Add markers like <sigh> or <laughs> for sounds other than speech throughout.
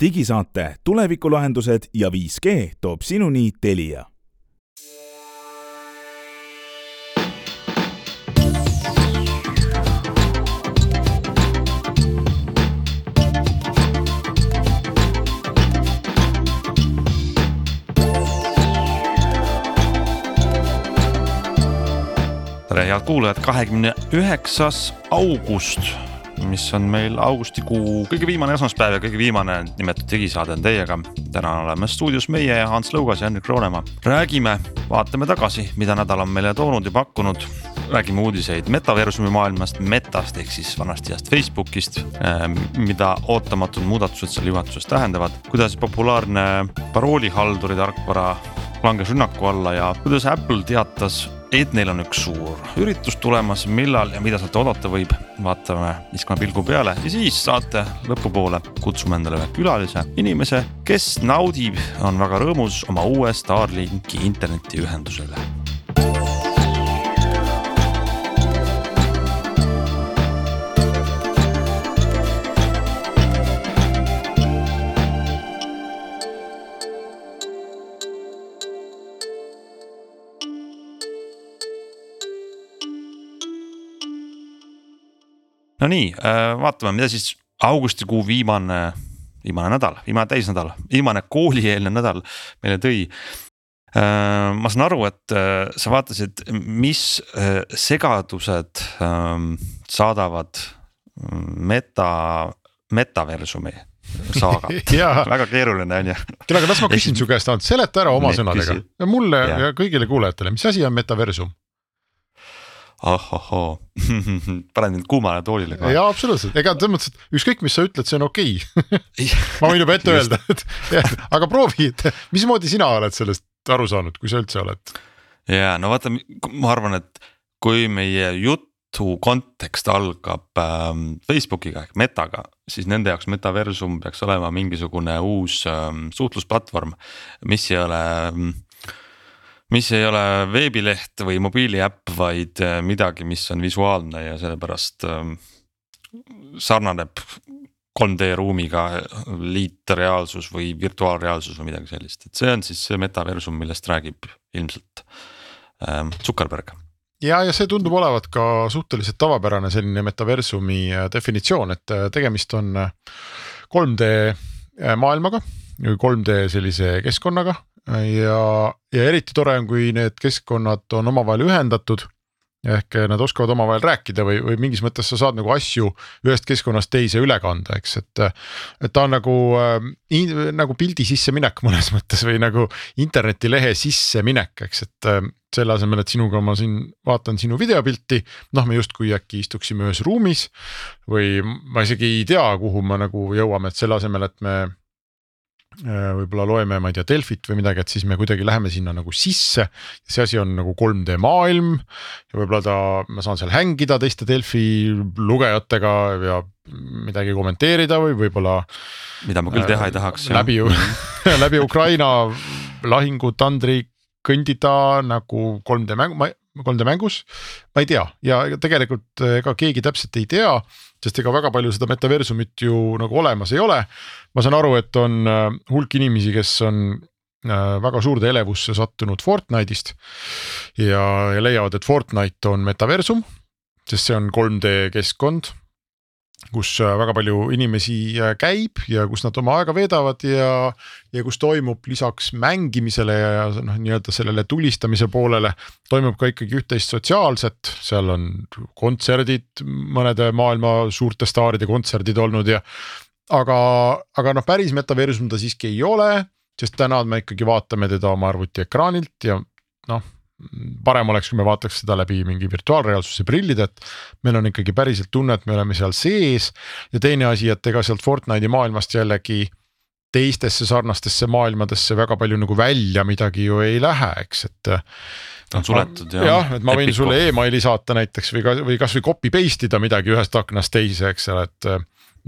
digisaate Tulevikulahendused ja 5G toob sinuni Telia. Tere, head kuulajad, kahekümne üheksas august, mis on meil augustikuu kõige viimane esmaspäev ja kõige viimane nimetatud digisaade on teiega. täna oleme stuudios meie Hans Lõugas ja Henrik Roonemaa. räägime, vaatame tagasi, mida nädal on meile toonud ja pakkunud. räägime uudiseid metaversumi maailmast, metast ehk siis vanasti ajast Facebookist, mida ootamatud muudatused seal juhatuses tähendavad, kuidas populaarne paroolihalduri tarkvara langes rünnaku alla ja kuidas Apple teatas et neil on üks suur üritus tulemas, millal ja mida sealt oodata võib, vaatame, viskame pilgu peale ja siis saate lõpupoole kutsume endale ühe külalise, inimese, kes naudib, on väga rõõmus oma uue Starlinki internetiühendusele Nonii, äh, vaatame, mida siis augustikuu viimane, viimane nädal, viimane täisnädal, viimane koolieelne nädal meile tõi. Äh, ma saan aru, et äh, sa vaatasid, mis segadused ähm, saadavad mm, meta, metaversumi saagat <laughs> väga keeruline on ju. kuule, aga las ma küsin su käest, seleta ära oma <laughs> sõnadega, mulle ja. ja kõigile kuulajatele, mis asi on metaversum? Ahahoo <laughs> panen mind kuumale toolile kohe. jaa, absoluutselt, ega selles mõttes, et ükskõik, mis sa ütled, see on okei okay. <laughs> ma võin juba ette öelda, et <laughs> aga proovi, et mismoodi sina oled sellest aru saanud, kui sa üldse oled? ja no vaata, ma arvan, et kui meie jutu kontekst algab ähm, Facebookiga ehk Metaga, siis nende jaoks metaversum peaks olema mingisugune uus ähm, suhtlusplatvorm, mis ei ole ähm, mis ei ole veebileht või mobiiliäpp, vaid äh, midagi, mis on visuaalne ja sellepärast ähm, sarnaneb 3D ruumiga liitreaalsus või virtuaalreaalsus või midagi sellist, et see on siis see metaversum, millest räägib ilmselt ähm, Zuckerberg. Ja, ja see tundub olevat ka suhteliselt tavapärane selline metaversumi äh, definitsioon, et äh, tegemist on 3D maailmaga, 3D sellise keskkonnaga, ja, ja eriti tore on, kui need keskkonnad on omavahel ühendatud ehk nad oskavad omavahel rääkida või, või mingis mõttes sa saad nagu asju ühest keskkonnast teise üle kanda, eks, et. et ta on nagu äh,, nagu pildi sisseminek <laughs> mõnes mõttes või nagu internetilehe sisseminek, eks, et äh, selle asemel, et sinuga ma siin vaatan sinu videopilti, noh, me justkui äkki istuksime ühes ruumis. või ma isegi ei tea, kuhu me nagu jõuame, et selle asemel, et me võib-olla loeme, ma ei tea, Delfit või midagi, et siis me kuidagi läheme sinna nagu sisse. see asi on nagu 3D maailm ja võib-olla ta, ma saan seal hängida teiste Delfi lugejatega ja midagi kommenteerida või võib-olla. mida ma küll teha ei tahaks. läbi, <laughs> läbi Ukraina lahingutandri kõndida nagu 3D mängu, ma 3D mängus, ma ei tea. Ja tegelikult ega keegi täpselt ei tea, sest ega väga palju seda metaversumit ju nagu olemas ei ole. ma saan aru, et on äh, hulk inimesi, kes on äh, väga suurde elevusse sattunud Fortnite'ist. Ja, ja leiavad, et Fortnite on metaversum, sest see on 3D keskkond kus äh, väga palju inimesi äh, käib ja kus nad oma aega veedavad ja, ja kus toimub lisaks mängimisele ja noh, nii-öelda sellele tulistamise poolele. toimub ka ikkagi üht-teist sotsiaalset, seal on kontserdid, mõnede maailma suurte staaride kontserdid olnud ja. aga, aga noh, päris metaversum ta siiski ei ole, sest täna me ikkagi vaatame teda oma arvutiekraanilt ja noh parem oleks, kui me vaataks seda läbi mingi virtuaalreaalsuse prillide, et meil on ikkagi päriselt tunne, et me oleme seal sees. ja teine asi, et ega sealt Fortnite'i maailmast jällegi teistesse sarnastesse maailmadesse väga palju nagu välja midagi ju ei lähe, eks, et. ta on suletud ja. jah, et ma võin Epico. sulle emaili saata näiteks või ka, või kasvõi copy paste ida midagi ühest aknast teise, eks ole, et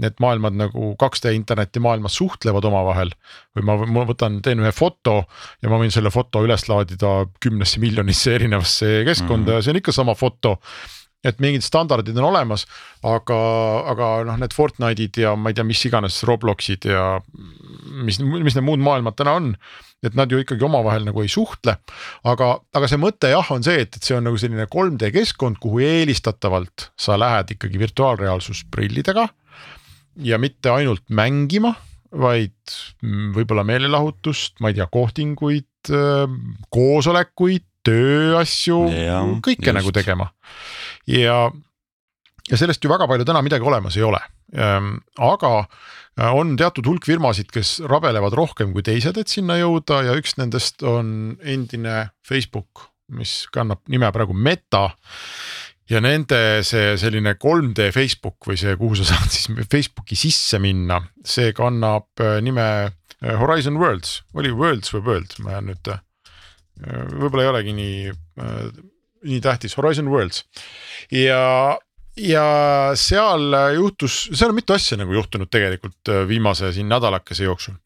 need maailmad nagu 2D interneti maailmas suhtlevad omavahel. või ma, ma võtan, teen ühe foto ja ma võin selle foto üles laadida kümnesse miljonisse erinevasse keskkonda mm -hmm. ja see on ikka sama foto. et mingid standardid on olemas, aga, aga noh, need Fortnite'id ja ma ei tea, mis iganes Robloxid ja mis, mis need muud maailmad täna on et nad ju ikkagi omavahel nagu ei suhtle. aga, aga see mõte jah, on see, et, et see on nagu selline 3D keskkond, kuhu eelistatavalt sa lähed ikkagi virtuaalreaalsusprillidega. Ja mitte ainult mängima, vaid võib-olla meelelahutust, ma ei tea, kohtinguid, koosolekuid, tööasju, kõike just. nagu tegema. ja, ja sellest ju väga palju täna midagi olemas ei ole, ehm, aga äh, on teatud hulk firmasid, kes rabelevad rohkem kui teised, et sinna jõuda ja üks nendest on endine Facebook, mis kannab nime praegu Meta ja nende see selline 3D Facebook või see, kuhu sa saad siis Facebooki sisse minna, see kannab äh, nime äh, Horizon Worlds, oli Worlds või World, ma jään nüüd võib-olla ei olegi nii, äh, nii tähtis, Horizon Worlds. Ja ja seal juhtus, seal on mitu asja nagu juhtunud tegelikult äh, viimase siin nädalakese jooksul.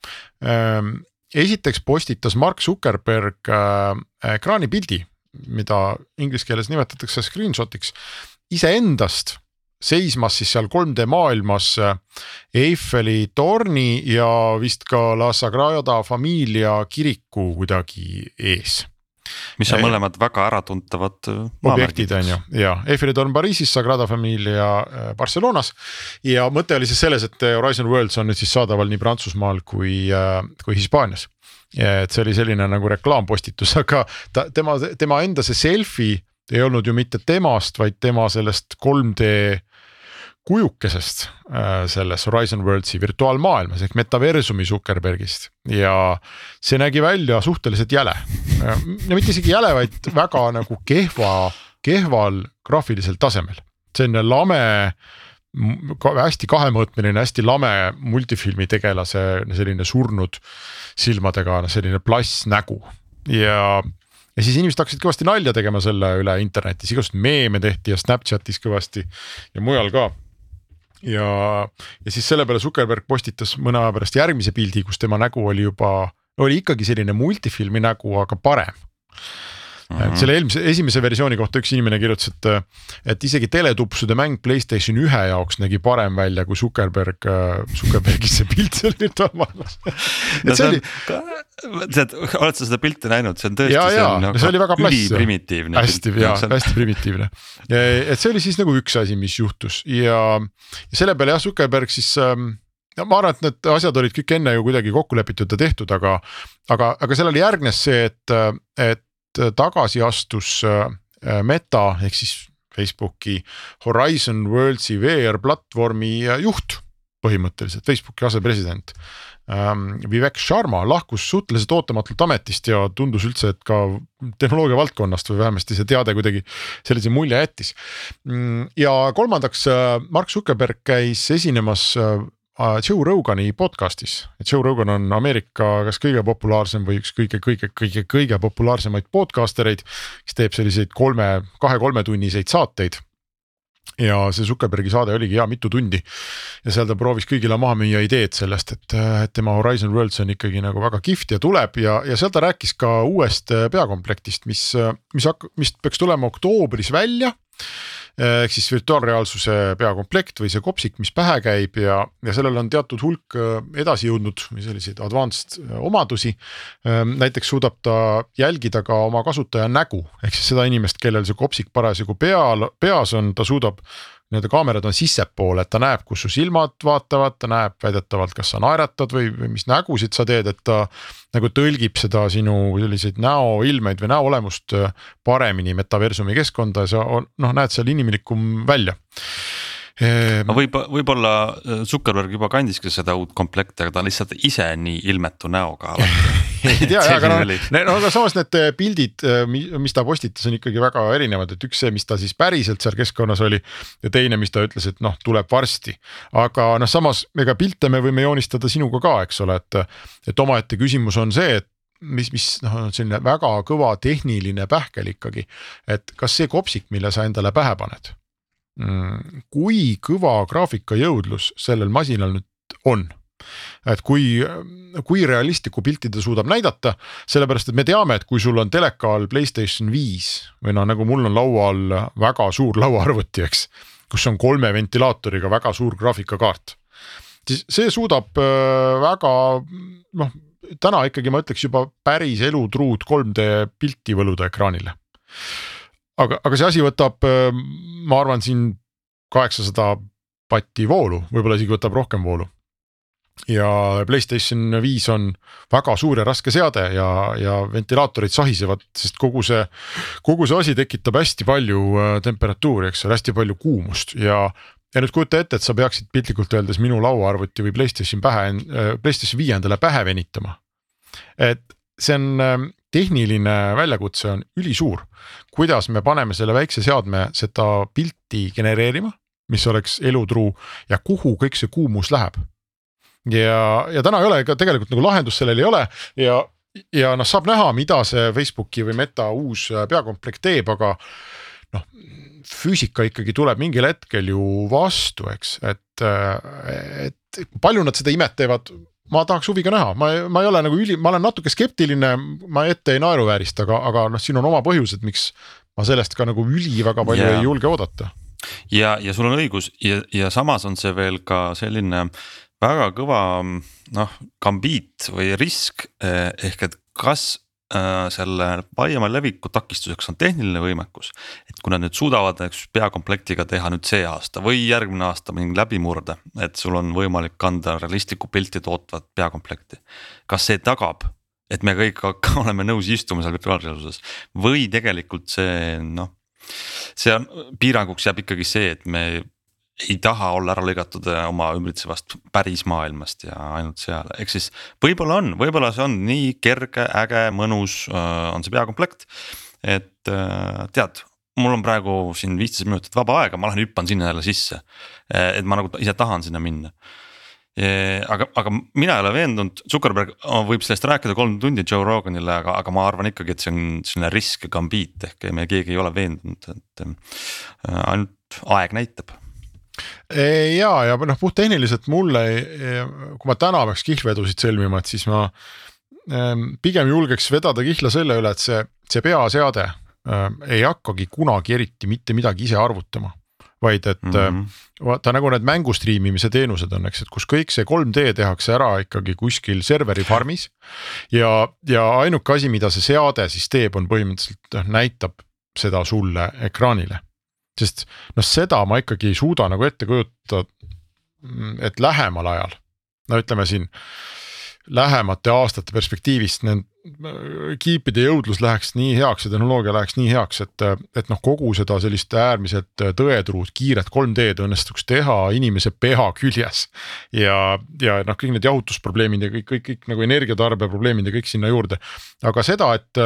Ähm, esiteks postitas Mark Zuckerberg äh, ekraanipildi, mida inglise keeles nimetatakse screenshot'iks iseendast seismas siis seal 3D maailmas Eiffeli torni ja vist ka La Sagrada Familia kiriku kuidagi ees mis on mõlemad väga äratuntavad äh, objektid on ju ja Eiffeli torn Pariisis, Sagrada Familia äh, Barcelonas. ja mõte oli siis selles, et Horizon Worlds on nüüd siis saadaval nii Prantsusmaal kui, äh, kui Hispaanias. Et see oli selline nagu reklaampostitus, aga ta, tema, tema enda see selfie ei olnud ju mitte temast, vaid tema sellest 3D kujukesest äh, selles Horizon Worldsi virtuaalmaailmas ehk metaversumi Zuckerbergist ja see nägi välja suhteliselt jäle. no mitte isegi jäle, vaid väga nagu kehva, kehval graafilisel tasemel, selline lame ka hästi kahemõõtmeline, hästi lame multifilmi tegelase selline surnud silmadega selline plassnägu ja ja siis inimesed hakkasid kõvasti nalja tegema selle üle internetis, igasuguseid meeme tehti ja Snapchatis kõvasti ja mujal ka. Ja, ja siis selle peale Zuckerberg postitas mõne aja pärast järgmise pildi, kus tema nägu oli juba, oli ikkagi selline multifilmi nägu, aga parem Mm -hmm. et selle eelmise, esimese versiooni kohta üks inimene kirjutas, et, et isegi teletupsude mäng Playstation ühe jaoks nägi parem välja kui Zuckerberg, Zuckerbergi see pilt seal virtuaalmaailmas no see oli. tead, oled sa seda pilti näinud, see on tõesti. ja, ja, no see oli väga plass. primitiivne. hästi ja on... hästi primitiivne. et see oli siis nagu üks asi, mis juhtus ja, ja selle peale jah, Zuckerberg siis ähm, no ma arvan, et need asjad olid kõik enne ju kuidagi kokku lepitud ja tehtud, aga, aga, aga sellele järgnes see, et, et Äh, tagasi astus äh, äh, Meta ehk siis Facebooki Horizon Worldsi VR platvormi juht põhimõtteliselt, Facebooki asepresident ähm,. Vivek Sharma lahkus suhteliselt ootamatult ametist ja tundus üldse, et ka tehnoloogia valdkonnast või vähemasti see teade kuidagi sellise mulje jättis. Mm, ja kolmandaks Mark Zuckerberg käis esinemas Äh, Joe Rogani podcast'is, et Joe Rogan on Ameerika kas kõige populaarsem või üks kõige, kõige, kõige, kõige populaarsemaid podcaster eid. kes teeb selliseid kolme, kahe-kolmetunniseid saateid. ja see Zuckerbergi saade oligi hea mitu tundi. ja seal ta proovis kõigile maha müüa ideed sellest, et, et tema Horizon Worlds on ikkagi nagu väga kihvt ja tuleb ja, ja seal ta rääkis ka uuest peakomplektist, mis, mis hak-, mis peaks tulema oktoobris välja ehk siis virtuaalreaalsuse peakomplekt või see kopsik, mis pähe käib ja, ja sellel on teatud hulk äh, edasi jõudnud või selliseid advanced äh, omadusi. Ähm, näiteks suudab ta jälgida ka oma kasutaja nägu, ehk siis seda inimest, kellel see kopsik parasjagu peal, peas on, ta suudab nii-öelda kaamerad on sissepoole, et ta näeb, kus su silmad vaatavad, ta näeb väidetavalt, kas sa naeratad või, või mis nägusid sa teed, et ta. nagu tõlgib seda sinu selliseid näoilmeid või näoolemust äh, paremini metaversumi keskkonda ja sa noh, näed seal inimlikum välja no võib, võib-olla äh, Zuckerberg juba kandiski seda uut komplekti, aga ta on lihtsalt ise nii ilmetu näoga <laughs> ei tea, aga no, no aga samas need äh, pildid, äh, mis ta postitas, on ikkagi väga erinevad, et üks see, mis ta siis päriselt seal keskkonnas oli. ja teine, mis ta ütles, et noh, tuleb varsti. aga noh, samas ega pilte me võime joonistada sinuga ka, eks ole, et, et omaette küsimus on see, et mis, mis noh, on selline väga kõva tehniline pähkel ikkagi. et kas see kopsik, mille sa endale pähe paned Mm, kui kõva graafikajõudlus sellel masinal nüüd on et kui, kui realistlikku pilti ta suudab näidata, sellepärast et me teame, et kui sul on teleka all Playstation viis või noh, nagu mul on laua all väga suur <laughs> lauaarvuti, eks. kus on kolme ventilaatoriga väga suur graafikakaart, siis see suudab äh, väga noh, täna ikkagi ma ütleks juba päris elutruud 3D pilti võluda ekraanile. aga, aga see asi võtab, äh, ma arvan, siin kaheksasada vatti voolu, võib-olla isegi võtab rohkem voolu ja Playstation viis on väga suur ja raske seade ja, ja ventilaatorid sahisevad, sest kogu see, kogu see asi tekitab hästi palju äh, temperatuuri, eks ole, hästi palju kuumust ja. ja nüüd kujuta ette, et sa peaksid piltlikult öeldes minu lauaarvuti või Playstation pähe, äh, Playstation viie endale pähe venitama. et see on ähm, tehniline väljakutse on ülisuur, kuidas me paneme selle väikse seadme seda pilti genereerima mis oleks elutruu ja kuhu kõik see kuumus läheb. Ja, ja täna ei ole ka tegelikult nagu lahendust sellel ei ole. Ja, ja noh, saab näha, mida see Facebooki või Meta uus peakomplekt teeb, aga noh, füüsika ikkagi tuleb mingil hetkel ju vastu, eks, et, et palju nad seda imet teevad ma tahaks huviga näha, ma, ma ei ole nagu üli, ma olen natuke skeptiline, ma ette ei naeruväärista, aga, aga noh, siin on oma põhjused, miks ma sellest ka nagu üli väga palju yeah. ei julge oodata. Ja, ja sul on õigus. Ja, ja samas on see veel ka selline väga kõva noh, gambiit või risk eh, ehk et kas äh, selle laiema leviku takistuseks on tehniline võimekus. et kui nad nüüd suudavad näiteks peakomplektiga teha nüüd see aasta või järgmine aasta mingi läbimurde, et sul on võimalik kanda realistlikku pilti tootvat peakomplekti. kas see tagab, et me kõik <laughs> oleme nõus istuma seal virtuaalreaalsuses või tegelikult see noh see on, piiranguks jääb ikkagi see, et me ei taha olla ära lõigatud äh, oma ümbritsevast päris maailmast ja ainult seal, ehk siis võib-olla on, võib-olla see on nii kerge, äge, mõnus äh, on see peakomplekt. et äh, tead, mul on praegu siin viisteist minutit vaba aega, ma lähen hüppan sinna jälle sisse. et ma nagu ise tahan sinna minna aga, aga mina ei ole veendunud, Zuckerberg võib sellest rääkida kolm tundi Joe Roganile, aga, aga ma arvan ikkagi, et see on selline risk ja gambiit ehk me keegi ei ole veendunud, et ainult aeg näitab ja, ja noh, puhttehniliselt mulle, kui ma täna peaks kihlvedusid sõlmima, et siis ma ähm, pigem julgeks vedada kihla selle üle, et see, see peaseade äh, ei hakkagi kunagi eriti mitte midagi ise arvutama vaid et mm -hmm. vaata nagu need mängu striimimise teenused on, eks, et kus kõik see 3D tehakse ära ikkagi kuskil serveri farm'is. ja, ja ainuke asi, mida see seade siis teeb, on põhimõtteliselt noh näitab seda sulle ekraanile. Sest noh, seda ma ikkagi ei suuda nagu ette kujutada, et lähemal ajal, no ütleme siin lähemate aastate perspektiivist need kiipide jõudlus läheks nii heaks ja tehnoloogia läheks nii heaks, et, et noh, kogu seda sellist äärmiselt tõetruud kiiret 3D-d õnnestuks teha inimese peha küljes. ja, ja noh, kõik need jahutusprobleemid ja kõik, kõik, kõik nagu energiatarbe probleemid ja kõik sinna juurde, aga seda, et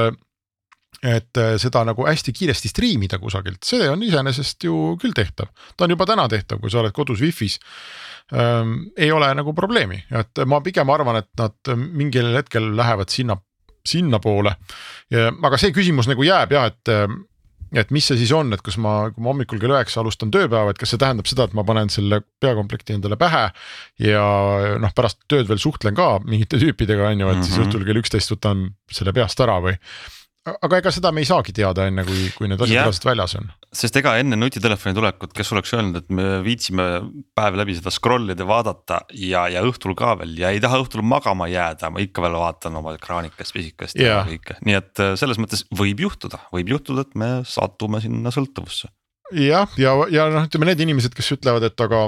et seda nagu hästi kiiresti striimida kusagilt, see on iseenesest ju küll tehtav, ta on juba täna tehtav, kui sa oled kodus wifi's ähm,. ei ole nagu probleemi, et ma pigem arvan, et nad mingil hetkel lähevad sinna sinnapoole. aga see küsimus nagu jääb jah, et et mis see siis on, et kas ma, kui ma hommikul kell üheksa alustan tööpäeva, et kas see tähendab seda, et ma panen selle peakomplekti endale pähe. ja noh, pärast tööd veel suhtlen ka mingite tüüpidega on ju, et mm -hmm. siis mhm. õhtul kell üksteist võtan selle peast ära või aga ega seda me ei saagi teada enne, kui, kui need asjad reaalselt väljas on. sest ega enne nutitelefoni tulekut, kes oleks öelnud, et me viitsime päev läbi seda scroll ida, vaadata ja, ja õhtul ka veel ja ei taha õhtul magama jääda, ma ikka veel vaatan oma ekraanikest pisikest yeah. ja kõike, nii et äh, selles mõttes võib juhtuda, võib juhtuda, et me satume sinna sõltuvusse. jah, ja, ja, ja noh, ütleme need inimesed, kes ütlevad, et aga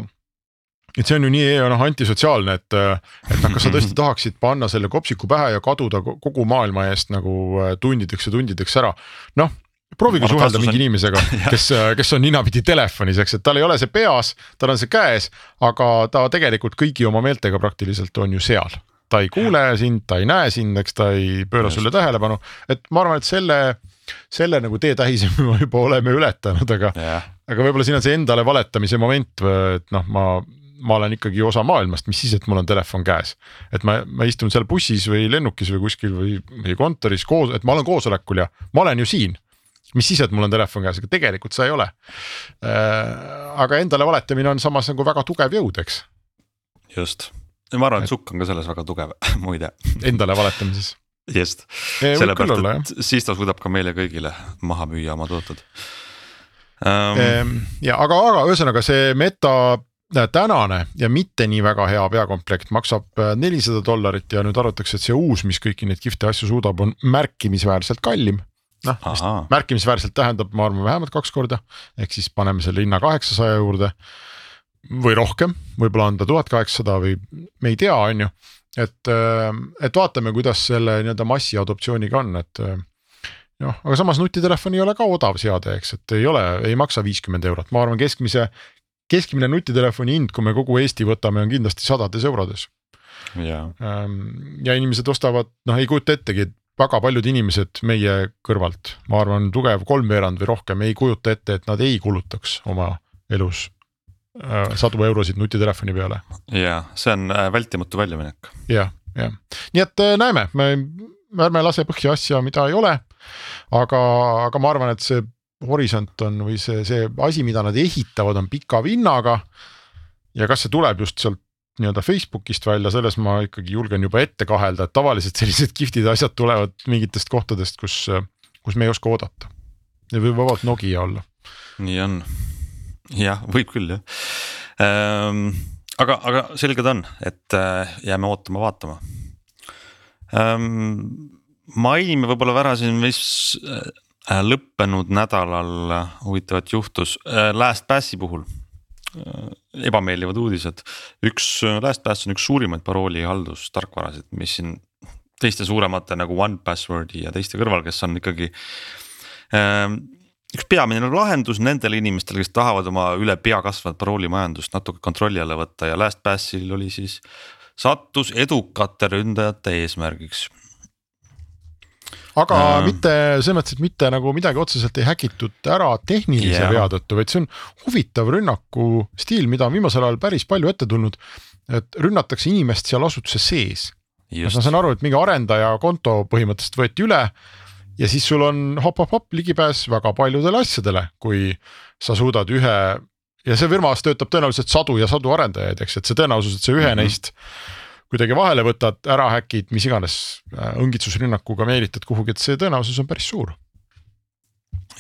et see on ju nii noh antisotsiaalne, et, et noh, kas sa tõesti <laughs> tahaksid panna selle kopsiku pähe ja kaduda kogu maailma eest nagu äh, tundideks ja tundideks ära, noh proovige suhelda mingi inimesega, <laughs> kes, kes on ninapidi telefonis, eks, et tal ei ole see peas, tal on see käes, aga ta tegelikult kõigi oma meeltega praktiliselt on ju seal. ta ei kuule sind, ta ei näe sind, eks ta ei pööra sulle tähelepanu, et ma arvan, et selle, selle nagu teetähise me juba oleme ületanud, aga, aga võib-olla siin on see endale valetamise moment, et noh, ma ma olen ikkagi osa maailmast, mis siis, et mul on telefon käes. et ma, ma istun seal bussis või lennukis või kuskil või, või kontoris koos, et ma olen koosolekul ja ma olen ju siin. mis siis, et mul on telefon käes, aga tegelikult sa ei ole aga endale valetamine on samas nagu väga tugev jõud, eks. just, ma arvan, et sukk on ka selles väga tugev <laughs> muide. Endale valetamises. just, sellepärast, et siis ta suudab ka meile kõigile maha müüa oma tooted um.... ja aga, aga ühesõnaga see meta tänane ja mitte nii väga hea peakomplekt maksab äh, nelisada dollarit ja nüüd arvatakse, et see uus, mis kõiki neid kihvte asju suudab, on märkimisväärselt kallim. Noh, mis märkimisväärselt tähendab, ma arvan, vähemalt kaks korda, ehk siis paneme selle hinna kaheksasaja juurde või rohkem, võib-olla on ta tuhat kaheksasada või me ei tea, on ju. et, äh, et vaatame, kuidas selle nii-öelda massiadoptsiooniga on, et äh, noh, aga samas nutitelefon ei ole ka odav seade, eks, et ei ole, ei maksa viiskümmend eurot, ma arvan, keskmise, keskmine nutitelefoni hind, kui me kogu Eesti võtame, on kindlasti sadades eurodes. ja, ähm, ja inimesed ostavad, noh, ei kujuta ettegi, et väga paljud inimesed meie kõrvalt, ma arvan, tugev kolmveerand või rohkem ei kujuta ette, et nad ei kulutaks oma elus Äh, sadu eurosid nutitelefoni peale. ja see on äh, vältimatu väljaminek. jah, jah, nii et äh, näeme, me ärme lase põhja asja, mida ei ole. aga, aga ma arvan, et see horisont on või see, see asi, mida nad ehitavad, on pika vinnaga. ja kas see tuleb just sealt nii-öelda Facebookist välja, selles ma ikkagi julgen juba ette kahelda, et tavaliselt sellised kihvtid asjad tulevad mingitest kohtadest, kus, kus me ei oska oodata. ja võib vabalt Nokia olla. nii on jah, võib küll jah ähm,. aga, aga selge ta on, et äh, jääme ootama-vaatama ähm,. mainime võib-olla ära siin, mis lõppenud nädalal huvitavat juhtus. Äh, LastPassi puhul äh, ebameeldivad uudised, üks LastPass on üks suurimaid parooli haldustarkvarasid, mis siin teiste suuremate nagu OnePasswordi ja teiste kõrval, kes on ikkagi üks peamine lahendus nendele inimestele, kes tahavad oma üle pea kasvavat paroolimajandust natuke kontrolli alla võtta. Ja LastPassil oli siis, sattus edukate ründajate eesmärgiks aga äh. mitte selles mõttes, et mitte nagu midagi otseselt ei häkitud ära tehnilise yeah. vea tõttu, vaid see on huvitav rünnaku stiil, mida on viimasel ajal päris palju ette tulnud. et rünnatakse inimest seal asutuse sees. ma saan aru, et mingi arendaja konto põhimõtteliselt võeti üle ja siis sul on hopp-hopp-hopp ligipääs väga paljudele asjadele, kui sa suudad ühe ja see firmas töötab tõenäoliselt sadu ja sadu arendajaid, eks, et see tõenäosus, et sa ühe mm -hmm. neist kuidagi vahele võtad, ära häkid, mis iganes äh, õngitsusrünnakuga meelitad kuhugi, et see tõenäosus on päris suur.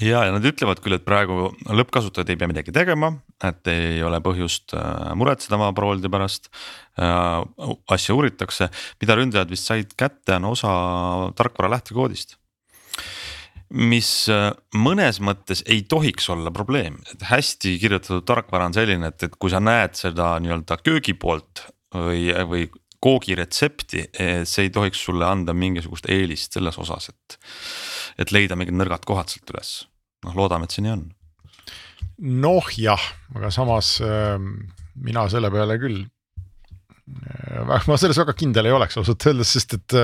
ja, ja nad ütlevad küll, et praegu lõppkasutajad ei pea midagi tegema, et ei ole põhjust äh, muretseda oma paroolide pärast äh,. asja uuritakse, mida ründajad vist said kätte, on osa tarkvara lähtekoodist mis mõnes mõttes ei tohiks olla probleem, et hästi kirjutatud tarkvara on selline, et, et kui sa näed seda nii-öelda köögi poolt või, või koogiretsepti, see ei tohiks sulle anda mingisugust eelist selles osas, et. et leida mingid nõrgad kohad sealt üles, noh loodame, et see nii on. noh jah, aga samas äh, mina selle peale küll äh,, ma selles väga kindel ei oleks ausalt öeldes, sest et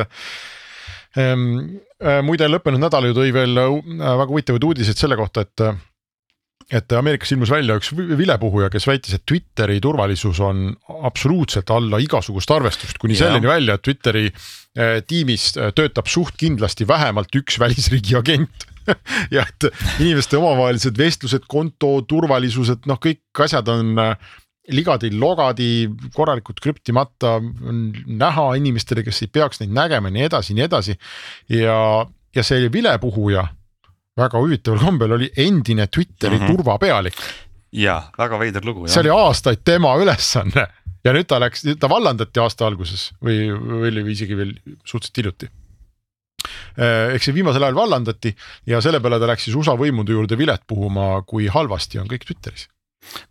Ehm, muide, lõppenud nädal ju tõi veel äh, väga huvitavaid uudiseid selle kohta, et et Ameerikas ilmus välja üks vilepuhuja, kes väitis, et Twitteri turvalisus on absoluutselt alla igasugust arvestust, kuni ja. selleni välja, et Twitteri äh, tiimis töötab suht kindlasti vähemalt üks välisriigi agent <laughs> ja et inimeste omavahelised vestlused, konto turvalisused, noh, kõik asjad on ligadi-logadi korralikult krüptimata, on näha inimestele, kes ei peaks neid nägema, nii edasi, nii edasi. ja, ja see vilepuhuja väga huvitaval kombel oli endine Twitteri mm -hmm. turvapealik. ja väga veider lugu. see oli aastaid tema ülesanne ja nüüd ta läks, ta vallandati aasta alguses või, või isegi veel suhteliselt hiljuti eh, eks see viimasel ajal vallandati ja selle peale ta läks siis USA võimude juurde vilet puhuma, kui halvasti on kõik Twitteris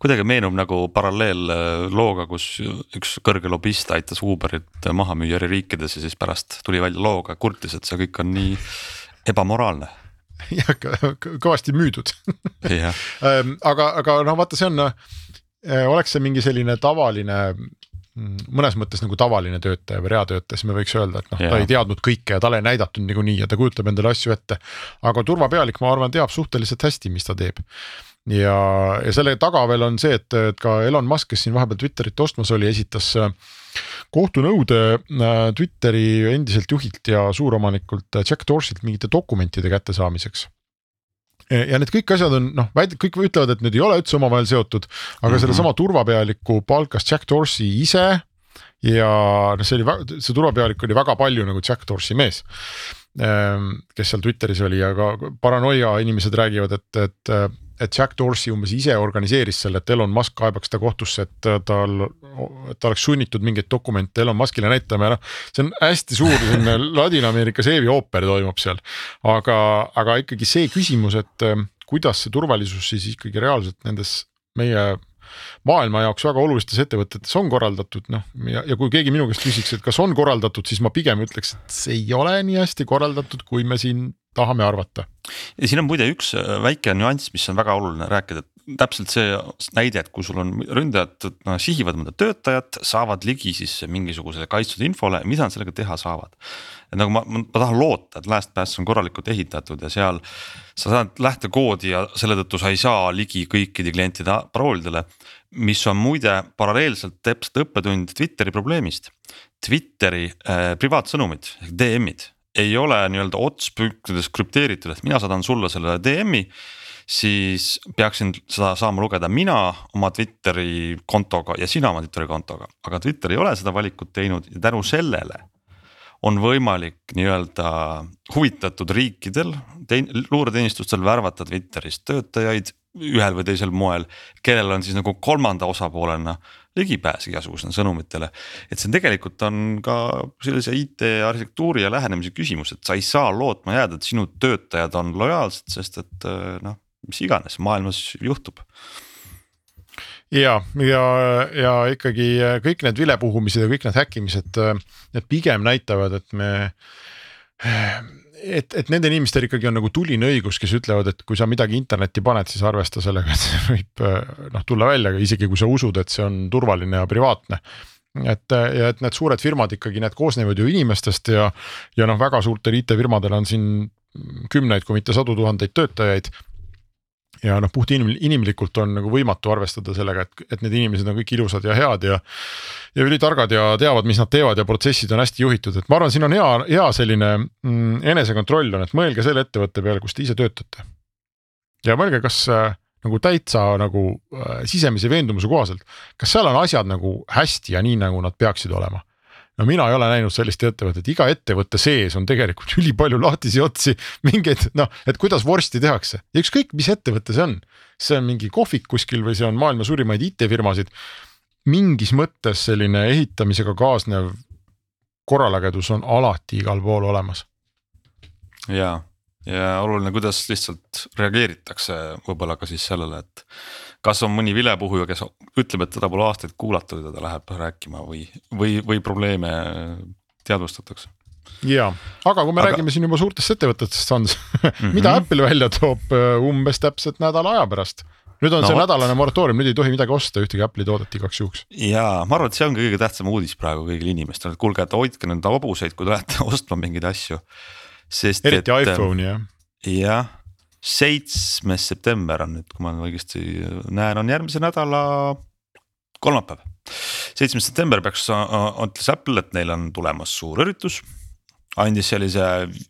kuidagi meenub nagu paralleellooga, kus üks kõrge lobist aitas Uberit maha müüa eri riikides ja siis pärast tuli välja looga, kurtis, et see kõik on nii ebamoraalne. <laughs> jah, kõvasti müüdud. Ähm, <laughs> aga, aga noh, vaata, see on, äh, oleks see mingi selline tavaline mm, mõnes mõttes nagu tavaline töötaja või reatöötaja, siis me võiks öelda, et noh, ta ei teadnud kõike ja talle ei näidatud niikuinii ja ta kujutab endale asju ette. aga turvapealik, ma arvan, teab suhteliselt hästi, mis ta teeb ja, ja selle taga veel on see, et, et ka Elon Musk, kes siin vahepeal Twitterit ostmas oli, esitas äh, kohtunõude äh, Twitteri endiselt juhilt ja suuromanikult äh, Jack Dorsilt mingite dokumentide kättesaamiseks ja need kõik asjad on noh, kõik ütlevad, et need ei ole üldse omavahel seotud, aga mm -hmm. sellesama turvapealiku palkas Jack Dorsey ise ja noh, see oli, see turvapealik oli väga palju nagu Jack Dorsey mees Ehm, kes seal Twitteris oli ja ka paranoia inimesed räägivad, et, et, et Jack Dorsey umbes ise organiseeris selle, et Elon Musk kaebaks ta kohtusse, et tal, ta oleks sunnitud mingeid dokumente Elon Muskile näitama ja noh. see on hästi suur selline <laughs> Ladina-Ameerika seebiooper toimub seal, aga, aga ikkagi see küsimus, et kuidas see turvalisus siis ikkagi reaalselt nendes meie maailma jaoks väga olulistes ettevõtetes on korraldatud, noh ja, ja kui keegi minu käest küsiks, et kas on korraldatud, siis ma pigem ütleks, et see ei ole nii hästi korraldatud, kui me siin tahame arvata. ja siin on muide üks äh, väike nüanss, mis on väga oluline rääkida, täpselt see näide, et kui sul on ründajad no, sihivad mõnda töötajat, saavad ligi siis mingisugusele kaitstud infole, mida nad sellega teha saavad. et nagu ma, ma tahan loota, et LastPass on korralikult ehitatud ja seal sa saad lähtekoodi ja selle tõttu sa ei saa ligi kõikide klientide paroolidele mis on muide paralleelselt täpselt õppetund Twitteri probleemist. Twitteri äh, privaatsõnumid ehk DM-id ei ole nii-öelda otspünktides krüpteeritud, et mina saadan sulle selle DM-i. siis peaksin seda saama lugeda mina oma Twitteri kontoga ja sina oma Twitteri kontoga, aga Twitter ei ole seda valikut teinud ja tänu sellele on võimalik nii-öelda huvitatud riikidel, luureteenistustel värvata Twitterist töötajaid ühel või teisel moel, kellel on siis nagu kolmanda osapoolena ligipääs igasugustele sõnumitele. et see tegelikult on ka sellise IT arhitektuuri ja lähenemise küsimus, et sa ei saa lootma jääda, et sinu töötajad on lojaalsed, sest et noh, mis iganes maailmas juhtub ja, ja, ja ikkagi kõik need vilepuhumised ja kõik need häkkimised, need pigem näitavad, et me et, et nendel inimestel ikkagi on nagu tuline õigus, kes ütlevad, et kui sa midagi internetti paned, siis arvesta sellega, et see võib noh tulla välja, isegi kui sa usud, et see on turvaline ja privaatne. Et ja et need suured firmad ikkagi, need koosnevad ju inimestest ja, ja noh, väga suurtel IT-firmadel on siin kümneid, kui mitte sadu tuhandeid töötajaid ja noh, puht inim-, inimlikult on nagu võimatu arvestada sellega, et, et need inimesed on kõik ilusad ja head ja. ja ülitargad ja teavad, mis nad teevad ja protsessid on hästi juhitud, et ma arvan, siin on hea, hea selline mm, enesekontroll on, et mõelge selle ettevõtte peale, kus te ise töötate. ja mõelge, kas äh, nagu täitsa nagu äh, sisemise veendumuse kohaselt, kas seal on asjad nagu hästi ja nii, nagu nad peaksid olema no mina ei ole näinud sellist ettevõtet, iga ettevõtte sees on tegelikult ülipalju lahtisi otsi, mingeid noh, et kuidas vorsti tehakse ja ükskõik, mis ettevõte see on. see on mingi kohvik kuskil või see on maailma suurimaid IT-firmasid. mingis mõttes selline ehitamisega kaasnev korralagedus on alati igal pool olemas. ja, ja oluline, kuidas lihtsalt reageeritakse võib-olla ka siis sellele, et kas on mõni vilepuhuja, kes ütleb, et teda pole aastaid kuulatud ja ta läheb rääkima või, või, või probleeme teadvustatakse ja, aga kui me aga... räägime siin juba suurtest ettevõtetest, Hans mm, <laughs> -hmm. mida Apple välja toob äh, umbes täpselt nädala aja pärast? nüüd on no, see võt. nädalane moratoorium, nüüd ei tohi midagi osta, ühtegi Apple'i toodet igaks juhuks. ja ma arvan, et see on kõige tähtsam uudis praegu kõigile inimestele, et kuulge, et hoidke nüüd hobuseid, kui te lähete <laughs> ostma mingeid asju. eriti et, iPhone'i jah. jah, seitsmes september on nüüd, kui ma õigesti näen, on järgmise nädala kolmapäev. seitsmes september peaks, ütles Apple, et neil on tulemas suur üritus. andis sellise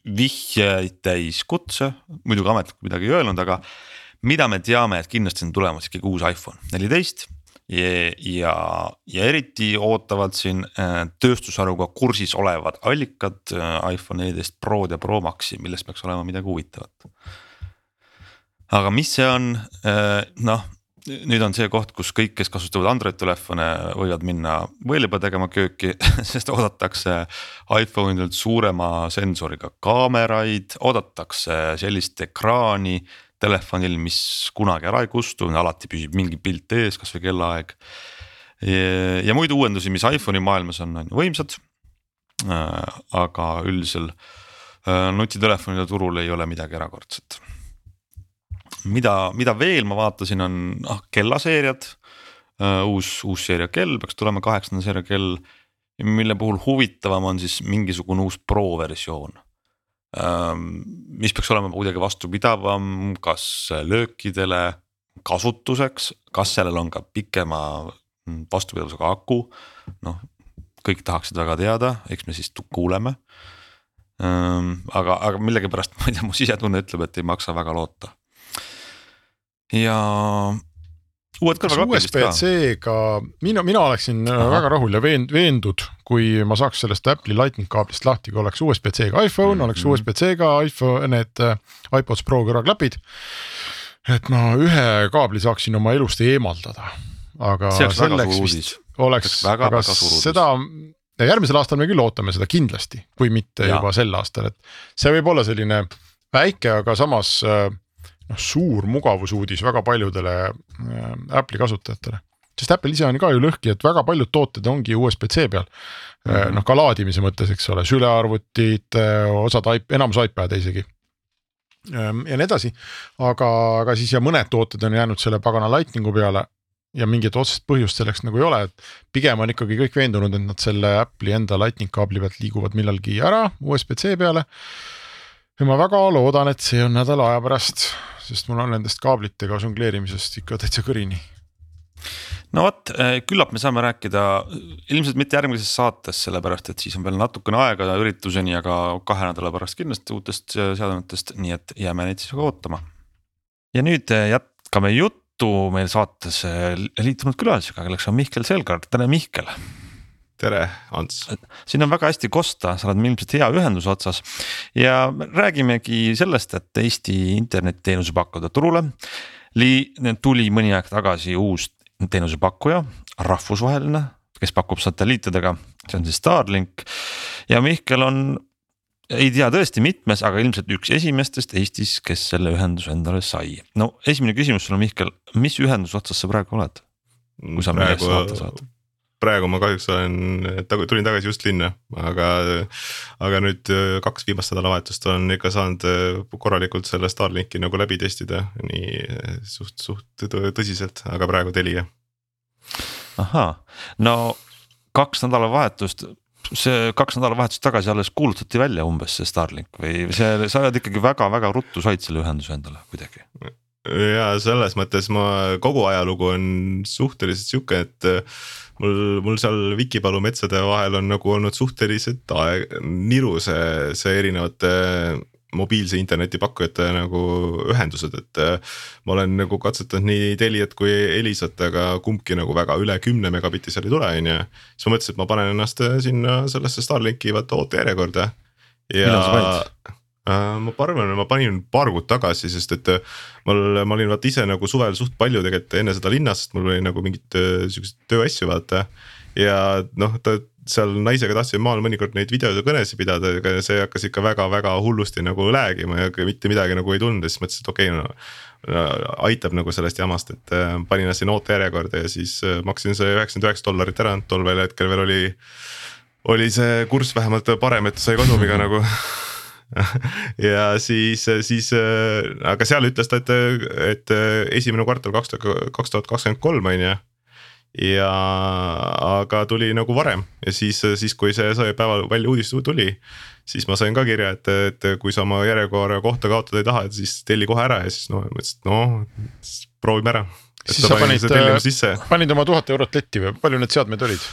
vihjeid täis kutse, muidugi ametlikult midagi ei öelnud, aga mida me teame, et kindlasti on tulemas ikkagi uus iPhone neliteist ja, ja, ja eriti ootavad siin äh, tööstusharuga kursis olevad allikad äh, iPhone neliteist Prod ja Pro Maxi, millest peaks olema midagi huvitavat aga mis see on, äh, noh nüüd on see koht, kus kõik, kes kasutavad Android telefone, võivad minna võileiba tegema kööki <laughs> sest oodatakse iPhone'ilt suurema sensoriga kaameraid, oodatakse sellist ekraani telefonil, mis kunagi ära ei kustu, alati püsib mingi pilt ees, kasvõi kellaaeg. ja muid uuendusi, mis iPhone'i maailmas on, on ju võimsad. Äh, aga üldisel äh, nutitelefonide turul ei ole midagi erakordset mida, mida veel ma vaatasin, on ah kellaseeriad uh,. uus, uus seeria kell peaks tulema, kaheksanda seeria kell, mille puhul huvitavam on siis mingisugune uus pro versioon uh,. mis peaks olema kuidagi vastupidavam, kas löökidele, kasutuseks, kas sellel on ka pikema vastupidavusega aku, noh kõik tahaksid väga teada, eks me siis kuuleme um,. aga, aga millegipärast <laughs> ma ei tea, mu sisetunne ütleb, et ei maksa väga loota ja uued kas kõrvaklapid vist ka. USB-C-ga, mina, mina oleksin Aha. Ahah. väga rahul ja veend-, veendud, kui ma saaks sellest Apple'i lightning kaablist lahti, kui oleks USB-C-ga iPhone mm, -hmm. oleks. USB-C-ga iPhone, need äh, iPods Pro kõrvaklapid. et ma ühe kaabli saaksin oma elust eemaldada, aga see oleks väga selleks suur vist uudis. oleks aga väga seda ja järgmisel aastal me küll ootame seda kindlasti, kui mitte ja. juba sel aastal, et see võib olla selline väike, aga samas äh, noh, suur mugavusuudis väga paljudele äh, Apple'i kasutajatele. sest Apple ise on ka ju lõhki, et väga paljud tooted ongi USB-C peal mm. -hmm., noh ka laadimise mõttes, eks ole, sülearvutid, osad, enamus iPad'e isegi. ja nii edasi, aga, aga siis ja mõned tooted on jäänud selle pagana lightning'u peale ja mingit otsest põhjust selleks nagu ei ole, et pigem on ikkagi kõik veendunud, et nad selle Apple'i enda lightning kaabli pealt liiguvad millalgi ära USB-C peale. ja ma väga loodan, et see on nädala aja pärast, sest mul on nendest kaablitega žongleerimisest ikka täitsa kõrini. no vot, küllap me saame rääkida ilmselt mitte järgmises saates, sellepärast et siis on veel natukene aega ürituseni, aga kahe nädala pärast kindlasti uutest seadmetest, nii et jääme neid siis ootama. ja nüüd äh, jätkame juttu meil saates äh, liitunud külalisega, kelleks on Mihkel Selgard, tere Mihkel. tere, Ants. siin on väga hästi kosta, sa oled ilmselt hea ühenduse otsas ja räägimegi sellest, et Eesti internetiteenuse pakkuda turule li- tuli mõni aeg tagasi uus teenusepakkuja, rahvusvaheline, kes pakub satelliitidega, see on siis Starlink ja Mihkel on ei tea tõesti mitmes, aga ilmselt üks esimestest Eestis, kes selle ühenduse endale sai. no esimene küsimus sulle, Mihkel, mis ühenduse otsas sa praegu oled? Kui sa millest saata saad. Praegu ma kahjuks olen, tulin tagasi just linna, aga, aga nüüd äh, kaks viimast nädalavahetust olen ikka saanud äh, korralikult selle Starlinki nagu läbi testida, nii äh, suht, suht tõ- tõsiselt, aga praegu Telia. ahaa, no kaks nädalavahetust, see kaks nädalavahetust tagasi alles kuulutati välja umbes see Starlink või see, sa oled ikkagi väga-väga ruttu said selle ühenduse endale kuidagi. Ja selles mõttes ma kogu ajalugu on suhteliselt sihuke, et äh, mul, mul seal Vikipalu metsade vahel on nagu olnud suhteliselt aeg, niru see, see erinevate mobiilse interneti pakkujate nagu ühendused, et äh, ma olen nagu katsetanud nii Teliat kui Elisat, aga kumbki nagu väga üle kümne megabitti seal ei tule, on ju. siis ma mõtlesin, et ma panen ennast äh, sinna sellesse Starlinki vaata ootejärjekorda. ja Millal sa panid? Äh, ma arvan, ma panin paar kuud tagasi, sest et äh, mul, ma olin vaata ise nagu suvel suht palju tegelikult enne seda linnas, sest mul oli nagu mingid äh, siukseid tööasju vaata. ja noh, ta seal naisega tahtsin maal mõnikord neid videokõnesid pidada, aga see hakkas ikka väga-väga hullusti nagu läägima ja mitte midagi nagu ei tulnud ja siis mõtlesin, et okei okay, no,. aitab nagu sellest jamast, et panin ennast sinna ootejärjekorda ja siis maksin see üheksakümmend üheksa dollarit ära, tol veel hetkel veel oli. oli see kurss vähemalt parem, et sai kasumiga <laughs> nagu <laughs> ja siis, siis aga seal ütles ta, et, et esimene kvartal kaks tuhat, kaks tuhat kakskümmend kolm on ju. ja aga tuli nagu varem ja siis, siis kui see sai päeval välja uudis tuli, siis ma sain ka kirja, et, et kui sa oma järjekorra kohta kaotada ei taha, et siis telli kohe ära ja siis noh, mõtlesin, et noh, proovime ära. Siis sa panid, panid oma tuhat eurot letti või palju need seadmed olid?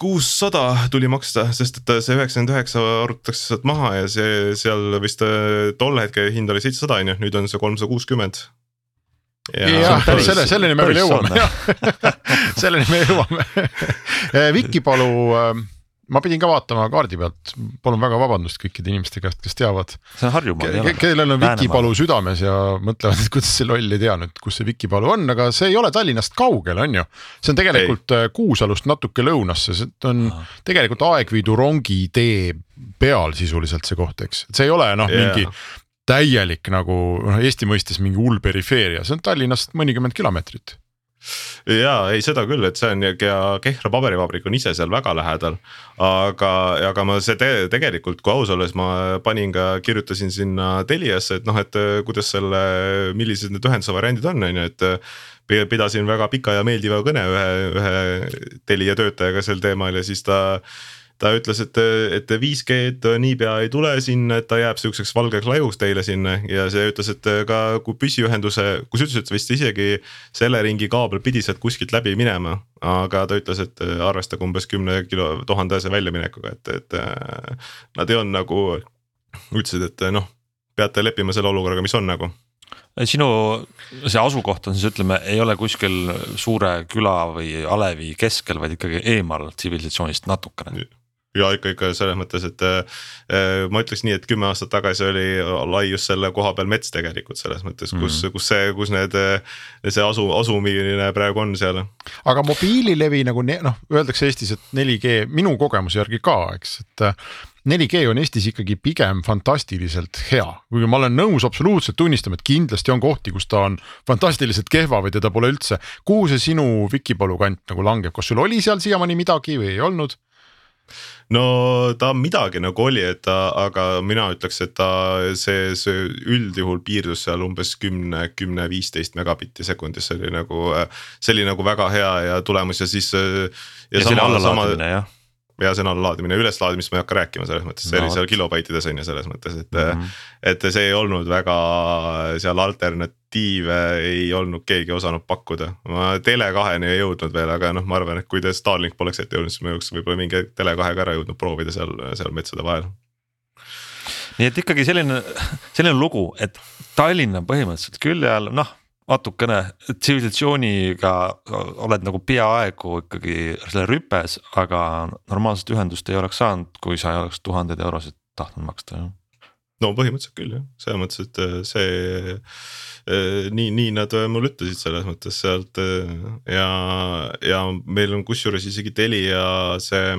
Kuussada tuli maksta, sest et see üheksakümmend üheksa arvutatakse sealt maha ja see seal vist äh, tol hetke hind oli seitsesada on ju, nüüd on see kolmsada kuuskümmend. jah, selle, selleni me veel jõuame <laughs> selleni me jõuame. <laughs> Vikipalu, ma pidin ka vaatama kaardi pealt, palun väga vabandust kõikide inimeste käest, kes teavad, see on Harjumaal ole. kellel on. Vikipalu südames ja mõtlevad, et kuidas see loll ei tea nüüd, kus see Vikipalu on, aga see ei ole Tallinnast kaugel, on ju. see on tegelikult ei. Kuusalust natuke lõunasse, see on Ahah. tegelikult Aegviidu rongitee peal sisuliselt see koht, eks, see ei ole noh Jaa. mingi täielik nagu noh, Eesti mõistes mingi hull perifeeria, see on Tallinnast mõnikümmend kilomeetrit. Ja ei, seda küll, et see on ja Kehra paberivabrik on ise seal väga lähedal. aga, aga ma see te, tegelikult, kui aus olles, ma panin ka, kirjutasin sinna Teliasse, et noh, et äh, kuidas selle, millised need ühenduse variandid on, on ju, et äh, pi- pidasin väga pika ja meeldiva kõne ühe, ühe Telia töötajaga sel teemal ja siis ta ta ütles, et, et 5G-d niipea ei tule sinna, et ta jääb siukseks valgeks lajuks teile sinna ja see ütles, et ka kui püsiühenduse, kui sa ütlesid, et vist isegi selle ringi kaabel pidi sealt kuskilt läbi minema. aga ta ütles, et arvestage umbes kümne kilo tuhandese väljaminekuga, et, et äh, nad ei olnud nagu, ütlesid, et noh, peate leppima selle olukorraga, mis on nagu. sinu see asukoht on siis ütleme, ei ole kuskil suure küla või alevi keskel, vaid ikkagi eemal tsivilisatsioonist natukene ja ikka, ikka selles mõttes, et äh, ma ütleks nii, et kümme aastat tagasi oli lai just selle koha peal mets tegelikult selles mõttes, kus mm., kus see, kus need, see asu, asumine praegu on seal. aga mobiililevi nagu noh, öeldakse Eestis, et 4G minu kogemuse järgi ka, eks, et 4G on Eestis ikkagi pigem fantastiliselt hea, kuigi ma olen nõus absoluutselt tunnistama, et kindlasti on kohti, kus ta on fantastiliselt kehva või teda pole üldse. kuhu see sinu Vikipalu kant nagu langeb, kas sul oli seal siiamaani midagi või ei olnud? No ta midagi nagu oli, et ta, aga mina ütleks, et ta see, see üldjuhul piirdus seal umbes kümne, kümne, viisteist megabitti sekundis, see oli nagu, see oli nagu väga hea ja tulemus ja siis. ja, ja sama, sama, jah ja see on allalaadimine, üleslaadimist ma ei hakka rääkima selles mõttes, see no. oli seal kilobaitides on ju selles mõttes, et mm. -hmm. et see ei olnud väga seal alternatiive ei olnud keegi osanud pakkuda. ma Tele2-ni ei jõudnud veel, aga noh, ma arvan, et kui Starlink poleks ette jõudnud, siis ma oleks võib-olla mingi Tele2-ga ära jõudnud proovida seal, seal metsade vahel nii et ikkagi selline, selline lugu, et Tallinna põhimõtteliselt külje all, noh natukene tsivilisatsiooniga oled nagu peaaegu ikkagi selle rüpes, aga normaalset ühendust ei oleks saanud, kui sa ei oleks tuhandeid eurosid tahtnud maksta ju. no põhimõtteliselt küll jah, selles mõttes, et äh, see äh, nii, nii nad äh, mulle ütlesid selles mõttes sealt ja, ja meil on kusjuures isegi Telia see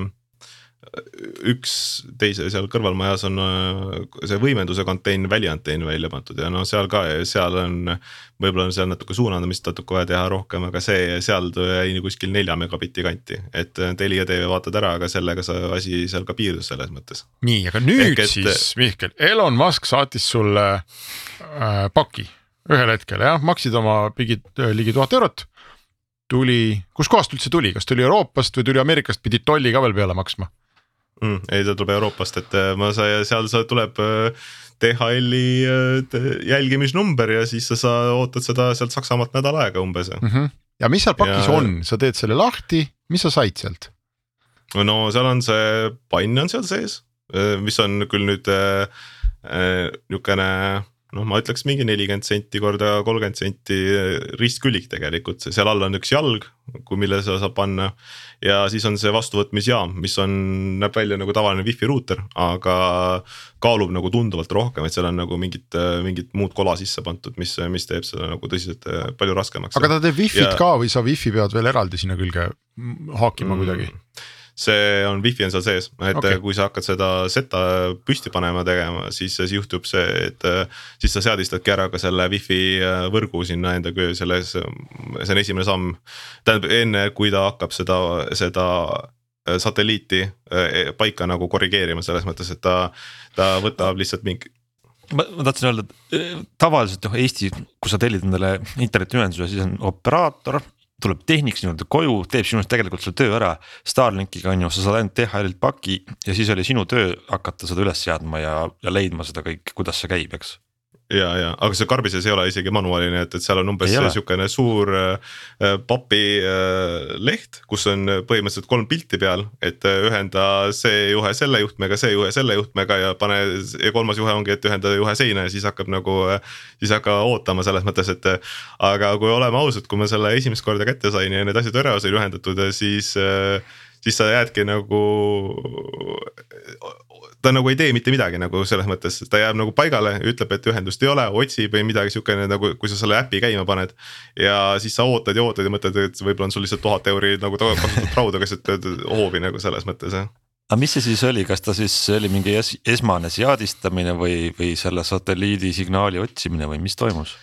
üks teise seal kõrvalmajas on äh, see võimenduse kontein, väliantenn välja pandud ja no seal ka, seal on. võib-olla on seal natuke suunandumist natuke vaja teha rohkem, aga see, seal jäi kuskil nelja megabitti kanti, et äh, Telia TV vaatad ära, aga sellega see asi seal ka piirdus selles mõttes. nii, aga nüüd Ehk, et... siis Mihkel, Elon Musk saatis sulle äh, paki ühel hetkel jah, maksid oma ligi, ligi tuhat eurot tuli, kuskohast üldse tuli, kas tuli Euroopast või tuli Ameerikast, pidid tolli ka veel peale maksma? Mm,. ei, ta tuleb Euroopast, et äh, ma sain, seal sa tuleb DHL-i äh, jälgimisnumber ja siis sa, sa ootad seda sealt Saksamaalt nädal aega umbes mm. -hmm. ja mis seal pakis ja... on, sa teed selle lahti, mis sa said sealt? no seal on see pann on seal sees, äh, mis on küll nüüd niisugune äh, noh, ma ütleks mingi nelikümmend senti korda kolmkümmend senti ristkülik tegelikult, seal all on üks jalg, mille sa saab panna. ja siis on see vastuvõtmisjaam, mis on, näeb välja nagu tavaline wifi ruuter, aga kaalub nagu tunduvalt rohkem, et seal on nagu mingit, mingit muud kola sisse pandud, mis, mis teeb seda nagu tõsiselt palju raskemaks. aga ta teeb wifi't ja... ka või sa wifi pead veel eraldi sinna külge haakima mm. kuidagi? See on wifi on seal sees, et okay. kui sa hakkad seda seta püsti panema tegema, siis, siis juhtub see, et siis sa seadistadki ära ka selle wifi äh, võrgu sinna enda selles, see on esimene samm. tähendab enne, kui ta hakkab seda, seda äh, satelliiti äh, paika nagu korrigeerima selles mõttes, et ta, ta võtab lihtsalt mingi ma, ma tahtsin öelda, et tavaliselt noh Eesti, kui sa tellid endale internetiühenduse, siis on operaator tuleb tehnik sinu juurde koju, teeb sinust tegelikult selle töö ära. Starlinkiga on ju, sa saad ainult DHL-ilt paki ja siis oli sinu töö hakata seda üles seadma ja, ja leidma seda kõik, kuidas see käib, eks ja, ja aga see karbises ei ole isegi manuaaline, et, et seal on umbes sihukene suur äh, papi äh, leht, kus on põhimõtteliselt kolm pilti peal, et äh, ühenda see juhe selle juhtmega, see juhe selle juhtmega ja pane ja kolmas juhe ongi, et ühenda juhe seina ja siis hakkab nagu äh,. siis hakka ootama selles mõttes, et aga kui oleme ausad, kui ma selle esimest korda kätte sain ja need asjad ära said ühendatud, siis äh, siis sa jäädki nagu ta nagu ei tee mitte midagi nagu selles mõttes, ta jääb nagu paigale, ütleb, et ühendust ei ole, otsib või midagi sihukene nagu, kui sa selle äpi käima paned. ja siis sa ootad ja ootad ja mõtled, et võib-olla on sul lihtsalt tuhat euri nagu kasutatud rauda keset hoovi nagu selles mõttes jah aga mis see siis oli, kas ta siis oli mingi es esmane seadistamine või, või selle satelliidi signaali otsimine või mis toimus?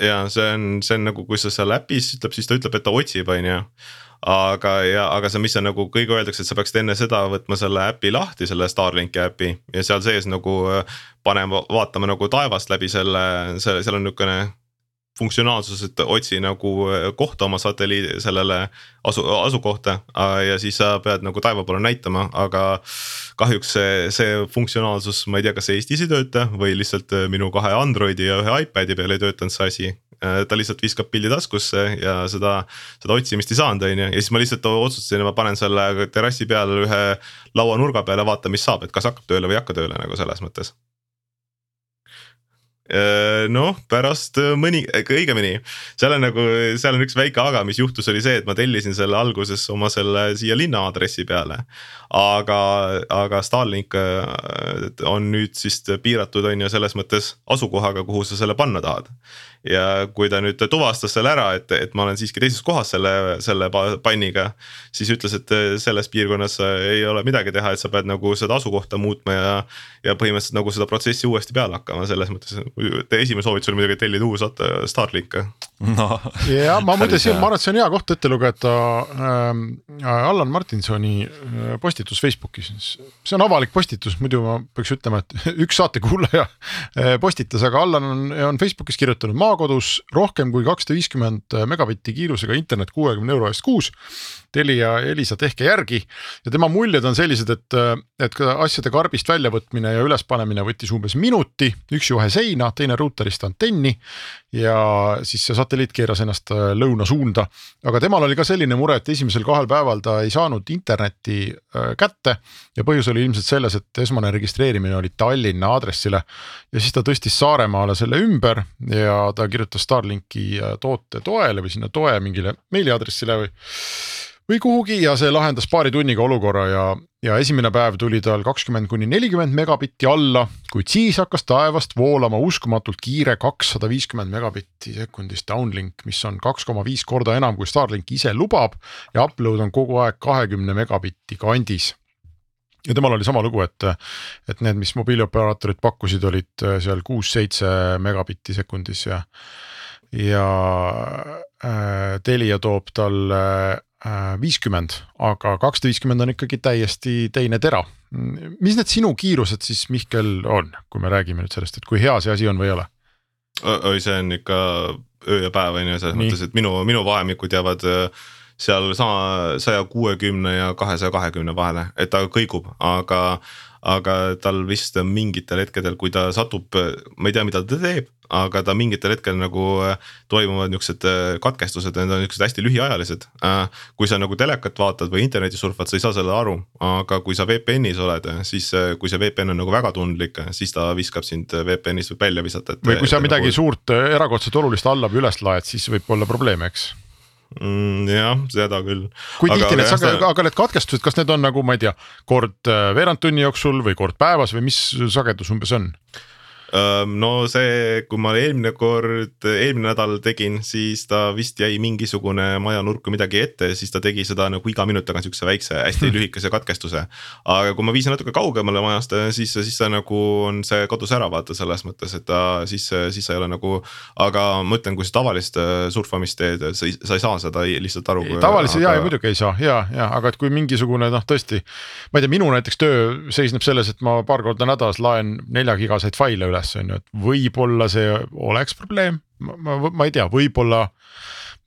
ja see on, see on nagu, kui sa seal äpis ütleb, siis ta ütleb, et ta otsib, on ju aga, ja aga see, mis on nagu kõige öeldakse, et sa peaksid enne seda võtma selle äpi lahti, selle Starlinki äpi ja seal sees nagu äh, panema, vaatama nagu taevast läbi selle, selle, seal on niisugune funktsionaalsus, et otsi nagu äh, kohta oma satelliidi sellele asu, asukohta ja siis sa pead nagu taeva poole näitama, aga kahjuks see, see funktsionaalsus, ma ei tea, kas Eestis ei tööta või lihtsalt äh, minu kahe Androidi ja ühe iPad'i peal ei töötanud see asi. Äh, ta lihtsalt viskab pildi taskusse ja seda, seda otsimist ei saanud, on ju, ja siis ma lihtsalt otsustasin, ma panen selle terrassi peale ühe lauanurga peale, vaatan, mis saab, et kas hakkab tööle või ei hakka tööle nagu selles mõttes noh, pärast mõni, õigemini seal on nagu, seal on üks väike aga, mis juhtus, oli see, et ma tellisin selle alguses oma selle siia linna aadressi peale. aga, aga Starlink on nüüd siis piiratud, on ju selles mõttes asukohaga, kuhu sa selle panna tahad ja kui ta nüüd tuvastas selle ära, et, et ma olen siiski teises kohas selle, selle panniga. siis ütles, et selles piirkonnas ei ole midagi teha, et sa pead nagu seda asukohta muutma ja. ja põhimõtteliselt nagu seda protsessi uuesti peale hakkama, selles mõttes esimene soovitus oli muidugi tellida uus Starlink no.. ja ma muide, ma arvan, et see on hea koht ette lugeda äh, Allan Martinsoni äh, postitus Facebookis. see on avalik postitus, muidu ma peaks ütlema, et <laughs> üks saatekuulaja äh, postitas, aga Allan on, on Facebookis kirjutanud maa maakodus rohkem kui kakssada viiskümmend megabitti kiirusega internet kuuekümne euro eest kuus. Telia Elisa, tehke järgi ja tema muljed on sellised, et, et asjade karbist väljavõtmine ja ülespanemine võttis umbes minuti, üks juhe seina, teine ruuterist antenni ja siis see satelliit keeras ennast äh, lõuna suunda. aga temal oli ka selline mure, et esimesel kahel päeval ta ei saanud internetti äh, kätte ja põhjus oli ilmselt selles, et esmane registreerimine oli Tallinna aadressile ja siis ta tõstis Saaremaale selle ümber ja ta kirjutas Starlinki äh, toote toele või sinna toe mingile meiliaadressile või või kuhugi ja see lahendas paari tunniga olukorra ja, ja esimene päev tuli tal kakskümmend kuni nelikümmend megabitti alla, kuid siis hakkas taevast voolama uskumatult kiire kakssada viiskümmend megabitti sekundis downlink, mis on kaks koma viis korda enam, kui Starlink ise lubab ja upload on kogu aeg kahekümne megabitti kandis. Ja temal oli sama lugu, et, et need, mis mobiilioperaatorid pakkusid, olid seal kuus-seitse megabitti sekundis ja, ja äh, Telia toob talle Äh, viiskümmend, aga kakssada viiskümmend on ikkagi täiesti teine tera. mis need sinu kiirused siis Mihkel on, kui me räägime nüüd sellest, et kui hea see asi on või ei ole? oi, see on ikka öö ja päev on ju, selles mõttes, et minu, minu vahemikud jäävad äh, seal sama saja kuuekümne ja kahesaja kahekümne vahele, et ta kõigub, aga aga tal vist mingitel hetkedel, kui ta satub, ma ei tea, mida ta teeb, aga ta mingitel hetkel nagu äh, toimuvad niuksed äh, katkestused, need on niuksed hästi lühiajalised. Äh, kui sa nagu telekat vaatad või internetis surfad, sa ei saa selle aru, aga kui sa VPN-is oled, siis kui see VPN on nagu väga tundlik, siis ta viskab sind VPN-ist välja visata. või kui sa midagi nagu... suurt erakordselt olulist alla või üles laed, siis võib olla probleem, eks mm,. jah, seda küll. kui aga, tihti need sage-, aga, aga need katkestused, kas need on nagu, ma ei tea, kord veerand tunni jooksul või kord päevas või mis sagedus umbes on? No see, kui ma eelmine kord, eelmine nädal tegin, siis ta vist jäi mingisugune majanurk või midagi ette, siis ta tegi seda nagu iga minut tagant siukse väikse hästi lühikese katkestuse. aga kui ma viisin natuke kaugemale majast, siis, siis ta nagu on, see kadus ära vaata selles mõttes, et ta siis, siis sa ei ole nagu. aga ma ütlen, kui sa tavalist äh, surfamist teed, sa ei, sa ei saa seda lihtsalt aru. tavaliselt aga... ja, muidugi ei saa ja, ja aga et kui mingisugune noh, tõesti. ma ei tea, minu näiteks töö seisneb selles, et ma paar korda nädalas laen nelja gigaseid faile üle üles, on ju, et võib-olla see oleks probleem, ma, ma, ma ei tea, võib-olla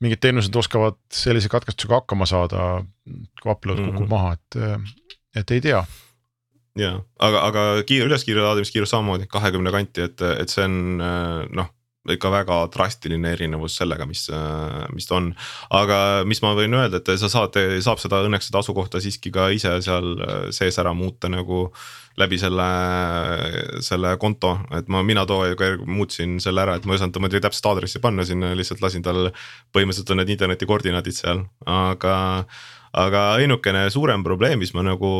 mingid teenused oskavad sellise katkestusega hakkama saada, kui upload kukub mm -hmm. maha, et, et ei tea ja, aga, aga kiire üleskiire laadimiskiirus samamoodi kahekümne kanti, et, et see on noh ikka väga drastiline erinevus sellega, mis, mis ta on. aga mis ma võin öelda, et sa saad, saab seda õnneks seda asukohta siiski ka ise seal sees ära muuta nagu läbi selle, selle konto, et ma, mina too aeg muutsin selle ära, et ma ei osanud muidugi täpset aadressi panna sinna, lihtsalt lasin tal. põhimõtteliselt on need interneti koordinaadid seal, aga, aga ainukene suurem probleem, mis ma nagu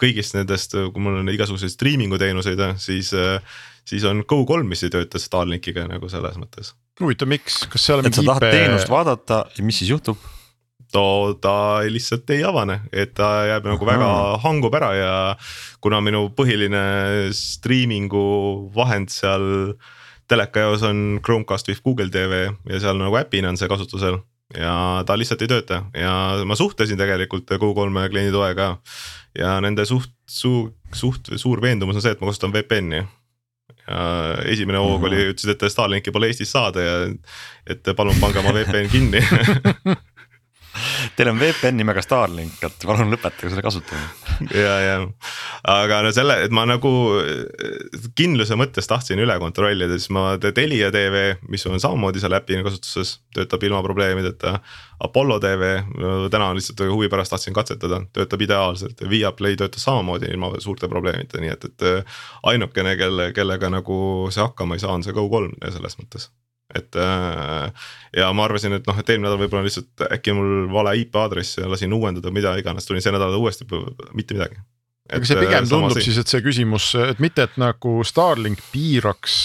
kõigist nendest, kui mul on igasuguseid striimingu teenuseid, siis. siis on Go3, mis ei tööta Starlinkiga nagu selles mõttes. huvitav, miks, kas seal on mingi IP? et sa tahad teenust vaadata ja mis siis juhtub? too ta lihtsalt ei avane, et ta jääb nagu Aha. väga hangub ära ja kuna minu põhiline striimingu vahend seal teleka jaos on Chromecast with Google tv ja seal nagu äpina on see kasutusel ja ta lihtsalt ei tööta ja ma suhtlesin tegelikult Go3 klienditoe ka. ja nende suht, suht, suht suur veendumus on see, et ma kasutan VPN-i esimene hoog mm -hmm. oli, ütlesid, et Starlinki pole Eestis saada ja et palun pange oma VPN kinni <laughs> Teil on VPN nimega Starlink, et palun lõpetage selle kasutamine. ja, ja aga no selle, et ma nagu kindluse mõttes tahtsin üle kontrollida, siis ma Telia tv, mis on samamoodi seal äpina kasutuses, töötab ilma probleemideta. Apollo tv, täna lihtsalt huvi pärast tahtsin katsetada, töötab ideaalselt ja Viaplay töötas samamoodi ilma suurte probleemideta, nii et, et ainukene, kelle, kellega nagu see hakkama ei saa, on see Go3 selles mõttes et äh, ja ma arvasin, et noh, et eelmine nädal võib-olla lihtsalt äkki mul vale IP aadress ja lasin uuendada, mida iganes, tulin see nädal uuesti, mitte midagi. aga see pigem äh, tundub siis, et see küsimus, et mitte, et nagu Starlink piiraks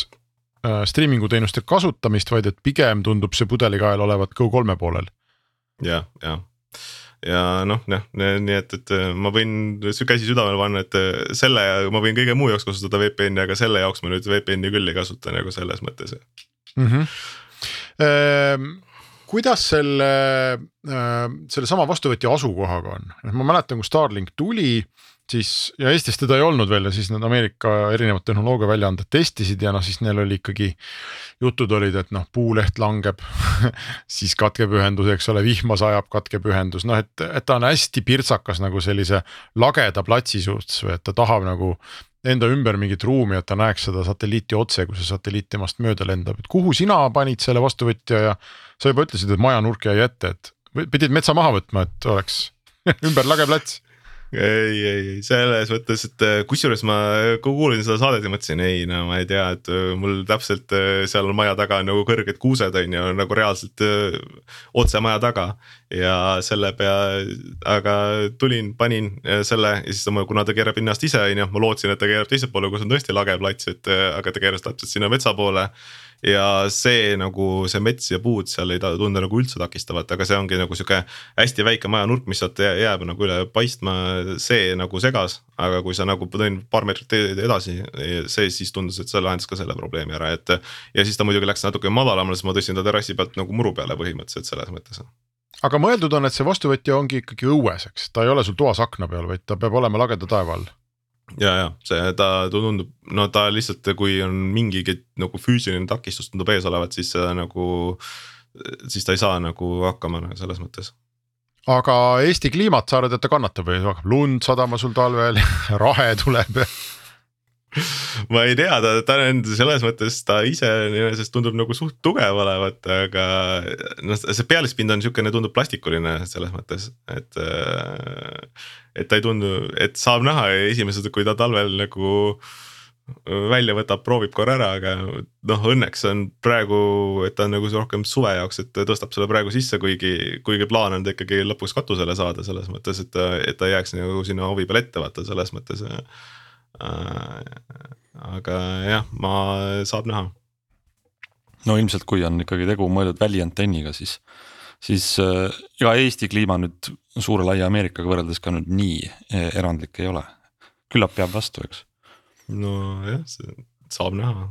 äh, streaming'u teenuste kasutamist, vaid et pigem tundub see pudelikael olevat Go3 poolel ja,. jah, jah ja noh, noh nii et, et ma võin käsi südamele panna, et selle ma võin kõige muu jaoks kasutada VPN-i, aga selle jaoks ma nüüd VPN-i küll ei kasuta nagu selles mõttes mm. -hmm. Ehm, kuidas selle, ehm, sellesama vastuvõtja asukohaga on, et ma mäletan, kui Starlink tuli, siis ja Eestis teda ei olnud veel ja siis need Ameerika erinevad tehnoloogiaväljaanded testisid ja noh, siis neil oli ikkagi. jutud olid, et noh, puuleht langeb <laughs> siis katkeb ühendus, eks ole, vihma sajab, katkeb ühendus, noh, et, et ta on hästi pirtsakas nagu sellise lageda platsi suhtes või et ta tahab nagu enda ümber mingit ruumi, et ta näeks seda satelliiti otse, kui see satelliit temast mööda lendab, et kuhu sina panid selle vastuvõtja ja. sa juba ütlesid, et majanurk jäi ette, et pidid metsa maha võtma, et oleks <laughs> ümber lage plats ei, ei, selles mõttes, et äh, kusjuures ma kuulsin seda saadet ja mõtlesin, ei no ma ei tea, et äh, mul täpselt äh, seal maja taga on nagu kõrged kuused on ju nagu reaalselt otse maja taga. ja selle pea, aga tulin, panin selle ja siis ma, kuna ta keerab ennast ise on ju, ma lootsin, et ta keerab teisele poole, kus on tõesti lage plats, et aga ta keeras täpselt sinna metsa poole ja see nagu see mets ja puud seal ei tundu nagu üldse takistavat, aga see ongi nagu sihuke hästi väike majanurk, mis sealt jääb nagu üle paistma, see nagu segas. aga kui sa nagu tõin paar meetrit edasi, see siis tundus, et see lahendas ka selle probleemi ära, et. ja siis ta muidugi läks natuke madalamale, siis ma tõstsin ta terrassi pealt nagu muru peale põhimõtteliselt selles mõttes aga mõeldud on, et see vastuvõtja ongi ikkagi õues, eks, ta ei ole sul toas akna peal, vaid ta peab olema lageda taeva all ja, ja see, ta tundub, no ta lihtsalt, kui on mingigi nagu füüsiline takistus tundub ees olevat, siis nagu. siis ta ei saa nagu hakkama nagu selles mõttes. aga Eesti kliimat sa arvad, et ta kannatab või hakkab lund sadama sul talvel <laughs> rahe tuleb ma ei tea, ta, ta on selles mõttes, ta iseenesest tundub nagu suht tugev olevat, aga noh, see pealispind on niisugune, tundub plastikuline selles mõttes, et. et ta ei tundu, et saab näha esimesed, kui ta talvel nagu välja võtab, proovib korra ära, aga noh, õnneks on praegu, et ta on nagu rohkem suve jaoks, et tõstab selle praegu sisse, kuigi, kuigi plaan on ta ikkagi lõpuks katusele saada selles mõttes, et, et ta jääks nagu sinna hovi peal ette vaata selles mõttes Äh, aga jah, ma, saab näha. no ilmselt, kui on ikkagi tegu mõeldud väliantenniga, siis, siis äh, ega Eesti kliima nüüd suure laia Ameerikaga võrreldes ka nüüd nii e, erandlik ei ole. küllap peab vastu, eks. nojah, saab näha,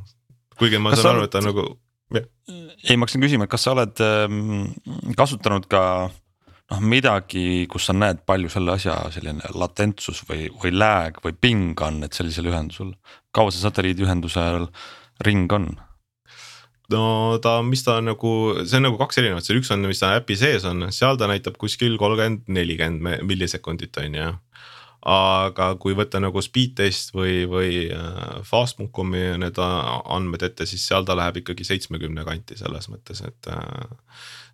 kuigi ma kas saan aru, et ta nagu. ei, ma hakkasin küsima, et kas sa oled ähm, kasutanud ka noh midagi, kus sa näed palju selle asja selline latentsus või, või lag või ping on, et sellisel ühendusel. kaua see satelliidiühendusel ring on? no ta, mis ta nagu, see on nagu kaks erinevat, see üks on, mis ta äpi sees on, seal ta näitab kuskil kolmkümmend, nelikümmend millisekundit on ju aga kui võtta nagu speed test või, või äh, fast.com'i need andmed ette, siis seal ta läheb ikkagi seitsmekümne kanti selles mõttes, et äh,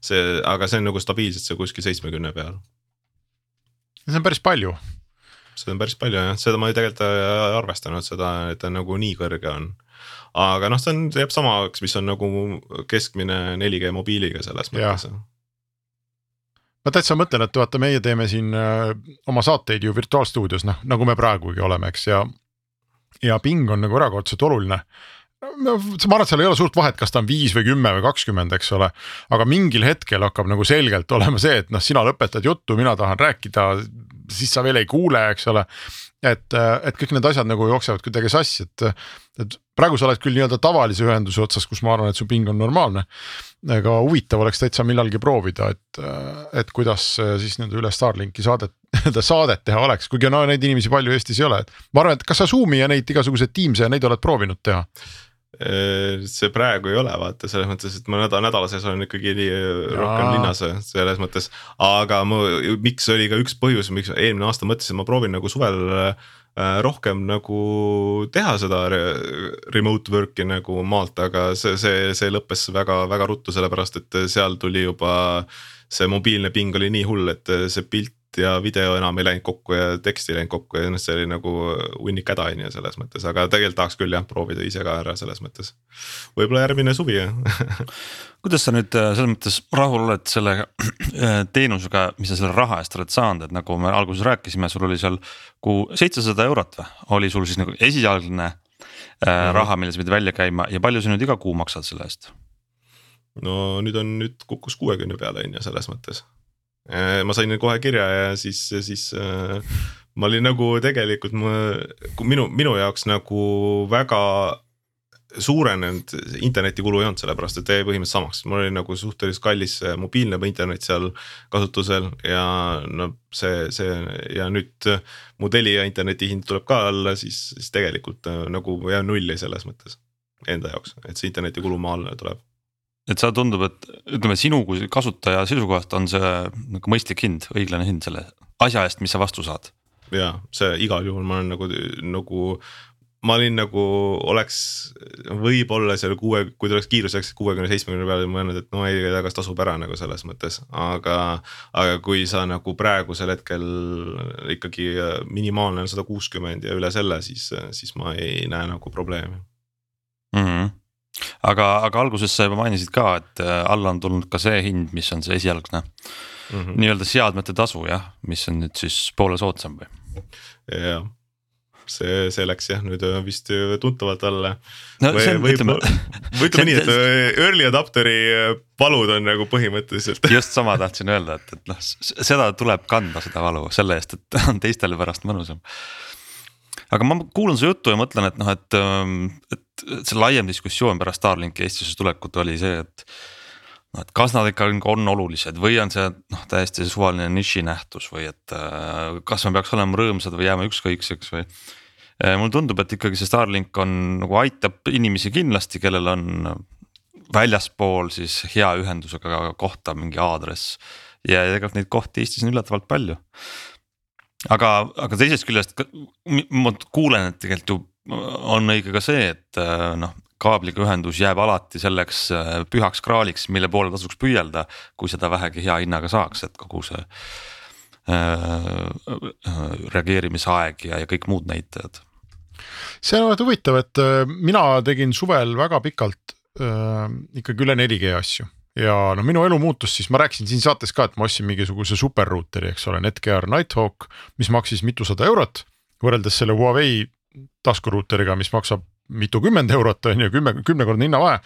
see, aga see on nagu stabiilselt see kuskil seitsmekümne peal. see on päris palju. seda on päris palju jah, seda ma tegelikult ei arvestanud seda, et ta nagu nii kõrge on aga noh, see on, jääb samaks, mis on nagu keskmine 4G mobiiliga selles mõttes ma täitsa mõtlen, et vaata, meie teeme siin äh, oma saateid ju virtuaalstuudios, noh nagu me praegugi oleme, eks ja. ja ping on nagu erakordselt oluline no ma arvan, et seal ei ole suurt vahet, kas ta on viis või kümme või kakskümmend, eks ole. aga mingil hetkel hakkab nagu selgelt olema see, et noh, sina lõpetad juttu, mina tahan rääkida, siis sa veel ei kuule, eks ole. et, et kõik need asjad nagu jooksevad kuidagi sassi, et, et praegu sa oled küll nii-öelda tavalise ühenduse otsas, kus ma arvan, et su ping on normaalne aga huvitav oleks täitsa millalgi proovida, et, et kuidas siis nii-öelda üle Starlinki saadet, nii-öelda <laughs> saadet teha oleks, kuigi no neid inimesi palju Eestis ei ole, et ma arvan, et kas sa Zoom'i ja neid igasuguseid Teams'e ja neid oled proovinud teha? See praegu ei ole vaata selles mõttes, et ma nädal nädala sees olen ikkagi nii rohkem Jaa. linnas selles mõttes. aga ma, miks oli ka üks põhjus, miks eelmine aasta mõtlesin, ma proovin nagu suvel äh, rohkem nagu teha seda re remote work'i nagu maalt, aga see, see, see lõppes väga-väga ruttu, sellepärast et seal tuli juba. see mobiilne ping oli nii hull, et see pilt ja video enam ei läinud kokku ja tekst ei läinud kokku ja noh, see oli nagu hunnik häda on ju selles mõttes, aga tegelikult tahaks küll jah proovida ise ka ära selles mõttes. võib-olla järgmine suvi <laughs> kuidas sa nüüd äh, selles mõttes rahul oled selle äh, teenusega, mis sa selle raha eest oled saanud, et nagu me alguses rääkisime, sul oli seal kuu seitsesada eurot või, oli sul siis nagu esialgne mm -hmm. raha, mille sa pidid välja käima ja palju sa nüüd iga kuu maksad selle eest? no nüüd on, nüüd kukkus kuuekümne peale on ju selles mõttes. Ma sain kohe kirja ja siis, siis äh, ma olin nagu tegelikult ma, minu, minu jaoks nagu väga suurenenud internetikulu ei olnud, sellepärast et jäi põhimõtteliselt samaks, mul oli nagu suhteliselt kallis see mobiilne internet seal kasutusel ja no see, see ja nüüd mu Telia interneti hind tuleb ka alla, siis, siis tegelikult äh, nagu jään nulli selles mõttes enda jaoks, et see internetikulu maa alla tuleb et see tundub, et ütleme sinu kui kasutaja seisukohast on see nagu mõistlik hind, õiglane hind selle asja eest, mis sa vastu saad. ja see igal juhul ma olen nagu, nagu ma olin nagu oleks võib-olla seal kuue, kui ta oleks kiirus läks kuuekümne, seitsmekümne peale mõelnud, et no ei, kas tasub ära nagu selles mõttes, aga. aga kui sa nagu praegusel hetkel ikkagi minimaalne on sada kuuskümmend ja üle selle, siis, siis ma ei näe nagu probleemi mm. -hmm aga, aga alguses sa juba mainisid ka, et äh, alla on tulnud ka see hind, mis on see esialgne mm -hmm. nii-öelda seadmete tasu jah, mis on nüüd siis poole soodsam või? jah, see, see läks jah nüüd vist tuntavalt alla no,. või, või ütleme, <laughs> ütleme nii, et early adapter'i palud on nagu põhimõtteliselt. <laughs> just sama tahtsin öelda, et, et noh, seda tuleb kanda, seda valu selle eest, et <laughs> on teistele pärast mõnusam aga ma kuulan su juttu ja mõtlen, et noh, et, et et see laiem diskussioon pärast Starlinki Eestisse tulekut oli see, et. noh, et kas nad ikka on olulised või on see noh, täiesti suvaline nišinähtus või et äh, kas me peaks olema rõõmsad või jääma ükskõikseks või. Äh, mulle tundub, et ikkagi see Starlink on nagu aitab inimesi kindlasti, kellel on väljaspool siis hea ühendusega kohta mingi aadress ja tegelikult neid kohti Eestis on üllatavalt palju aga, aga teisest küljest ma kuulen, et tegelikult ju on õige ka see, et äh, noh, kaabliga ühendus jääb alati selleks äh, pühaks kraaliks, mille poole tasuks püüelda, kui seda vähegi hea hinnaga saaks, et kogu see äh, reageerimisaeg ja, ja kõik muud näitajad. see on väga huvitav, et äh, mina tegin suvel väga pikalt äh, ikkagi üle 4G asju ja noh, minu elu muutus siis, ma rääkisin siin saates ka, et ma ostsin mingisuguse superruuteri, eks ole, Netgear Nighthawk, mis maksis mitusada eurot võrreldes selle Huawei taskuruuteriga, mis maksab mitukümmend eurot on ju, kümme, kümnekordne hinnavahe.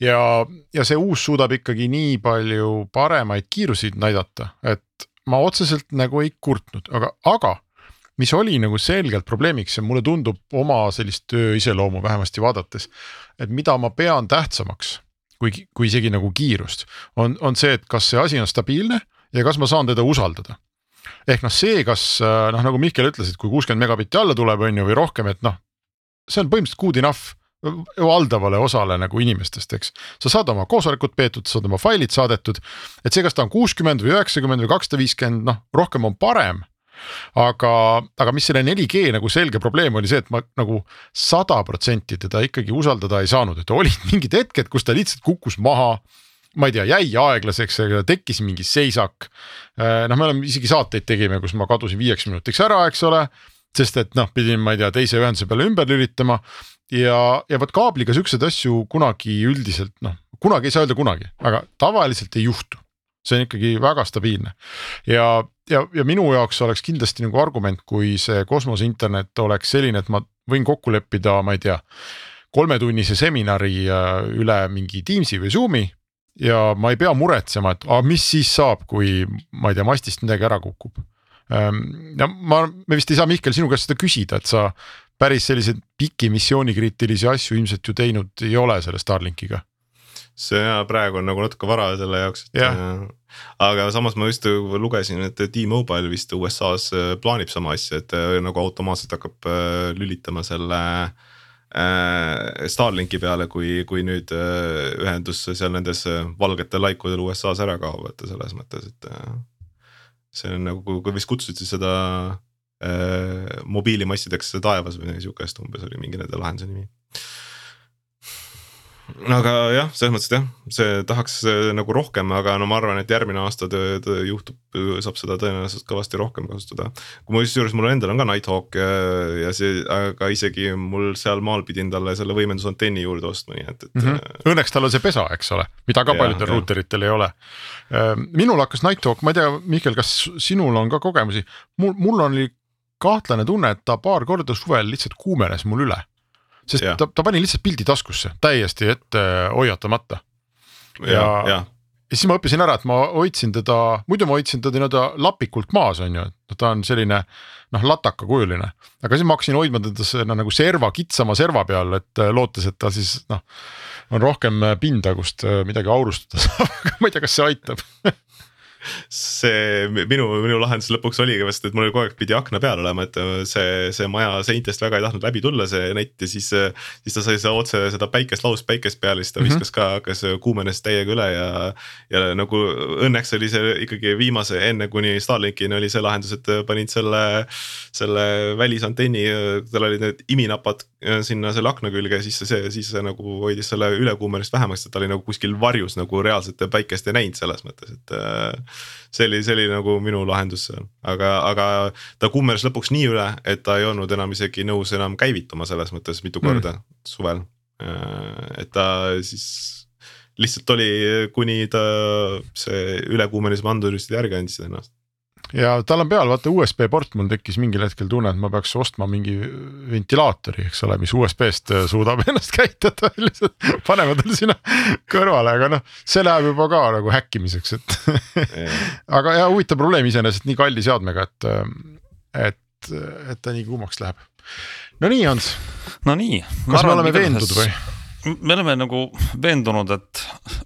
ja, ja see uus suudab ikkagi nii palju paremaid kiirusi näidata, et ma otseselt nagu ei kurtnud, aga, aga mis oli nagu selgelt probleemiks ja mulle tundub oma sellist töö iseloomu vähemasti vaadates, et mida ma pean tähtsamaks kui, kui isegi nagu kiirust, on, on see, et kas see asi on stabiilne ja kas ma saan teda usaldada ehk noh, see, kas noh, nagu Mihkel ütles, et kui kuuskümmend megabitti alla tuleb, on ju, või rohkem, et noh. see on põhimõtteliselt good enough valdavale osale nagu inimestest, eks. sa saad oma koosolekud peetud, saad oma failid saadetud. et see, kas ta on kuuskümmend või üheksakümmend või kakssada viiskümmend, noh rohkem on parem. Aga, aga mis selle 4G nagu selge probleem oli see, et ma nagu sada protsenti teda ikkagi usaldada ei saanud, et olid mingid hetked, kus ta lihtsalt kukkus maha ma ei tea, jäi aeglaseks, tekkis mingi seisak. Äh, noh, me oleme isegi saateid tegime, kus ma kadusin viieks minutiks ära, eks ole. sest et noh, pidin, ma ei tea, teise ühenduse peale ümber lülitama ja, ja vot kaabliga siukseid asju kunagi üldiselt noh, kunagi ei saa öelda kunagi, aga tavaliselt ei juhtu. See on ikkagi väga stabiilne ja, ja, ja minu jaoks oleks kindlasti nagu argument, kui see kosmoseinternet oleks selline, et ma võin kokku leppida, ma ei tea kolmetunnise seminari äh, üle mingi Teamsi või Zoom'i ja ma ei pea muretsema, et aga mis siis saab, kui ma ei tea, mastist midagi ära kukub. Ehm, ja ma, me vist ei saa Mihkel sinu käest seda küsida, et sa päris selliseid pikki missioonikriitilisi asju ilmselt ju teinud ei ole selle Starlinkiga see praegu on nagu natuke vara selle jaoks, et yeah. aga samas ma just lugesin, et T-Mobile vist USA-s plaanib sama asja, et nagu automaatselt hakkab äh, lülitama selle äh, Starlinki peale, kui, kui nüüd äh, ühendus seal nendes äh, valgetel laikudel USA-s ära kaob, et selles mõttes, et äh, see on nagu, kui vist kutsuti seda äh, mobiilimassideks taevas või midagi sihukest, umbes oli mingi nende lahenduse nimi aga jah, selles mõttes, et jah, see tahaks äh, nagu rohkem, aga no ma arvan, et järgmine aasta töö, juhtub, saab seda tõenäoliselt kõvasti rohkem kasutada. kui ma kusjuures mul endal on ka Nighthawk ja, ja see, aga isegi mul seal maal pidin talle selle võimendusantenni juurde ostma, nii et, et mm. -hmm. Õnneks tal on see pesa, eks ole, mida ka paljudel ruuteritel ei ole. Äh, minul hakkas Nighthawk, ma ei tea, Mihkel, kas sinul on ka kogemusi, mul, mul oli kahtlane tunne, et ta paar korda suvel lihtsalt kuumenes mul üle sest ja. ta, ta pani lihtsalt pildi taskusse täiesti ette hoiatamata. ja, ja, ja. siis ma õppisin ära, et ma hoidsin teda, muidu ma hoidsin teda nii-öelda lapikult maas, on ju, et ta on selline noh, latakakujuline. aga siis ma hakkasin hoidma teda no, nagu serva, kitsama serva peal, et lootes, et ta siis noh, on rohkem pinda, kust midagi aurustada <laughs> saab, aga ma ei tea, kas see aitab <laughs> see minu, minu lahendus lõpuks oligi vast, et mul kogu aeg pidi akna peal olema, et see, see maja seintest väga ei tahtnud läbi tulla, see nett ja siis. siis ta sai seda otse seda päikest, lauspäikest peale, siis ta viskas mm -hmm. ka, hakkas kuumenes täiega üle ja. ja nagu õnneks oli see ikkagi viimase, enne kuni Starlinkini oli see lahendus, et panid selle. selle välisantenni, tal olid need iminapad sinna selle akna külge, siis see, siis see nagu hoidis selle ülekuumenemist vähemaks, et ta oli nagu kuskil varjus nagu reaalselt päikest ei näinud selles mõttes, et see oli, see oli nagu minu lahendus seal, aga, aga ta kummeres lõpuks nii üle, et ta ei olnud enam isegi nõus enam käivituma selles mõttes mitu korda mm. suvel. et ta siis lihtsalt oli, kuni ta see ülekuumenemise andurid järgi andsid ennast ja tal on peal vaata USB port, mul tekkis mingil hetkel tunne, et ma peaks ostma mingi ventilaatori, eks ole, mis USB-st äh, suudab <laughs> ennast käitada, <laughs> lihtsalt paneme talle sinna kõrvale, aga noh, see läheb juba ka nagu häkkimiseks, et <laughs> aga jah, huvitav probleem iseenesest nii kalli seadmega, et, äh, et, et ta nii kuumaks läheb. no nii, Hans. no nii. kas me oleme veendud või? Me oleme nagu veendunud, et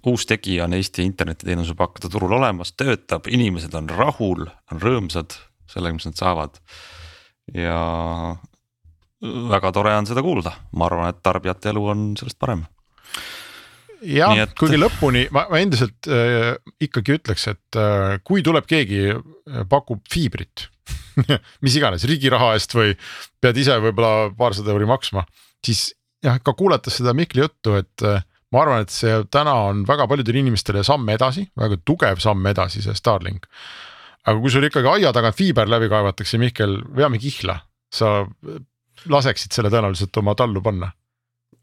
uus tegija on Eesti internetiteenuse pakkuda turul olemas, töötab, inimesed on rahul, on rõõmsad sellega, mis nad saavad. ja väga tore on seda kuulda, ma arvan, et tarbijate elu on sellest parem. jah et..., kuigi lõpuni ma, ma endiselt äh, ikkagi ütleks, et äh, kui tuleb keegi, äh, pakub fiibrit <laughs> mis iganes riigi raha eest või pead ise võib-olla paarsada euri maksma, siis jah, ka kuulates seda Mihkli juttu, et äh, ma arvan, et see täna on väga paljudele inimestele samm edasi, väga tugev samm edasi, see Starlink. aga kui sul ikkagi aia tagant fiiber läbi kaevatakse, Mihkel, veame kihla, sa laseksid selle tõenäoliselt oma tallu panna.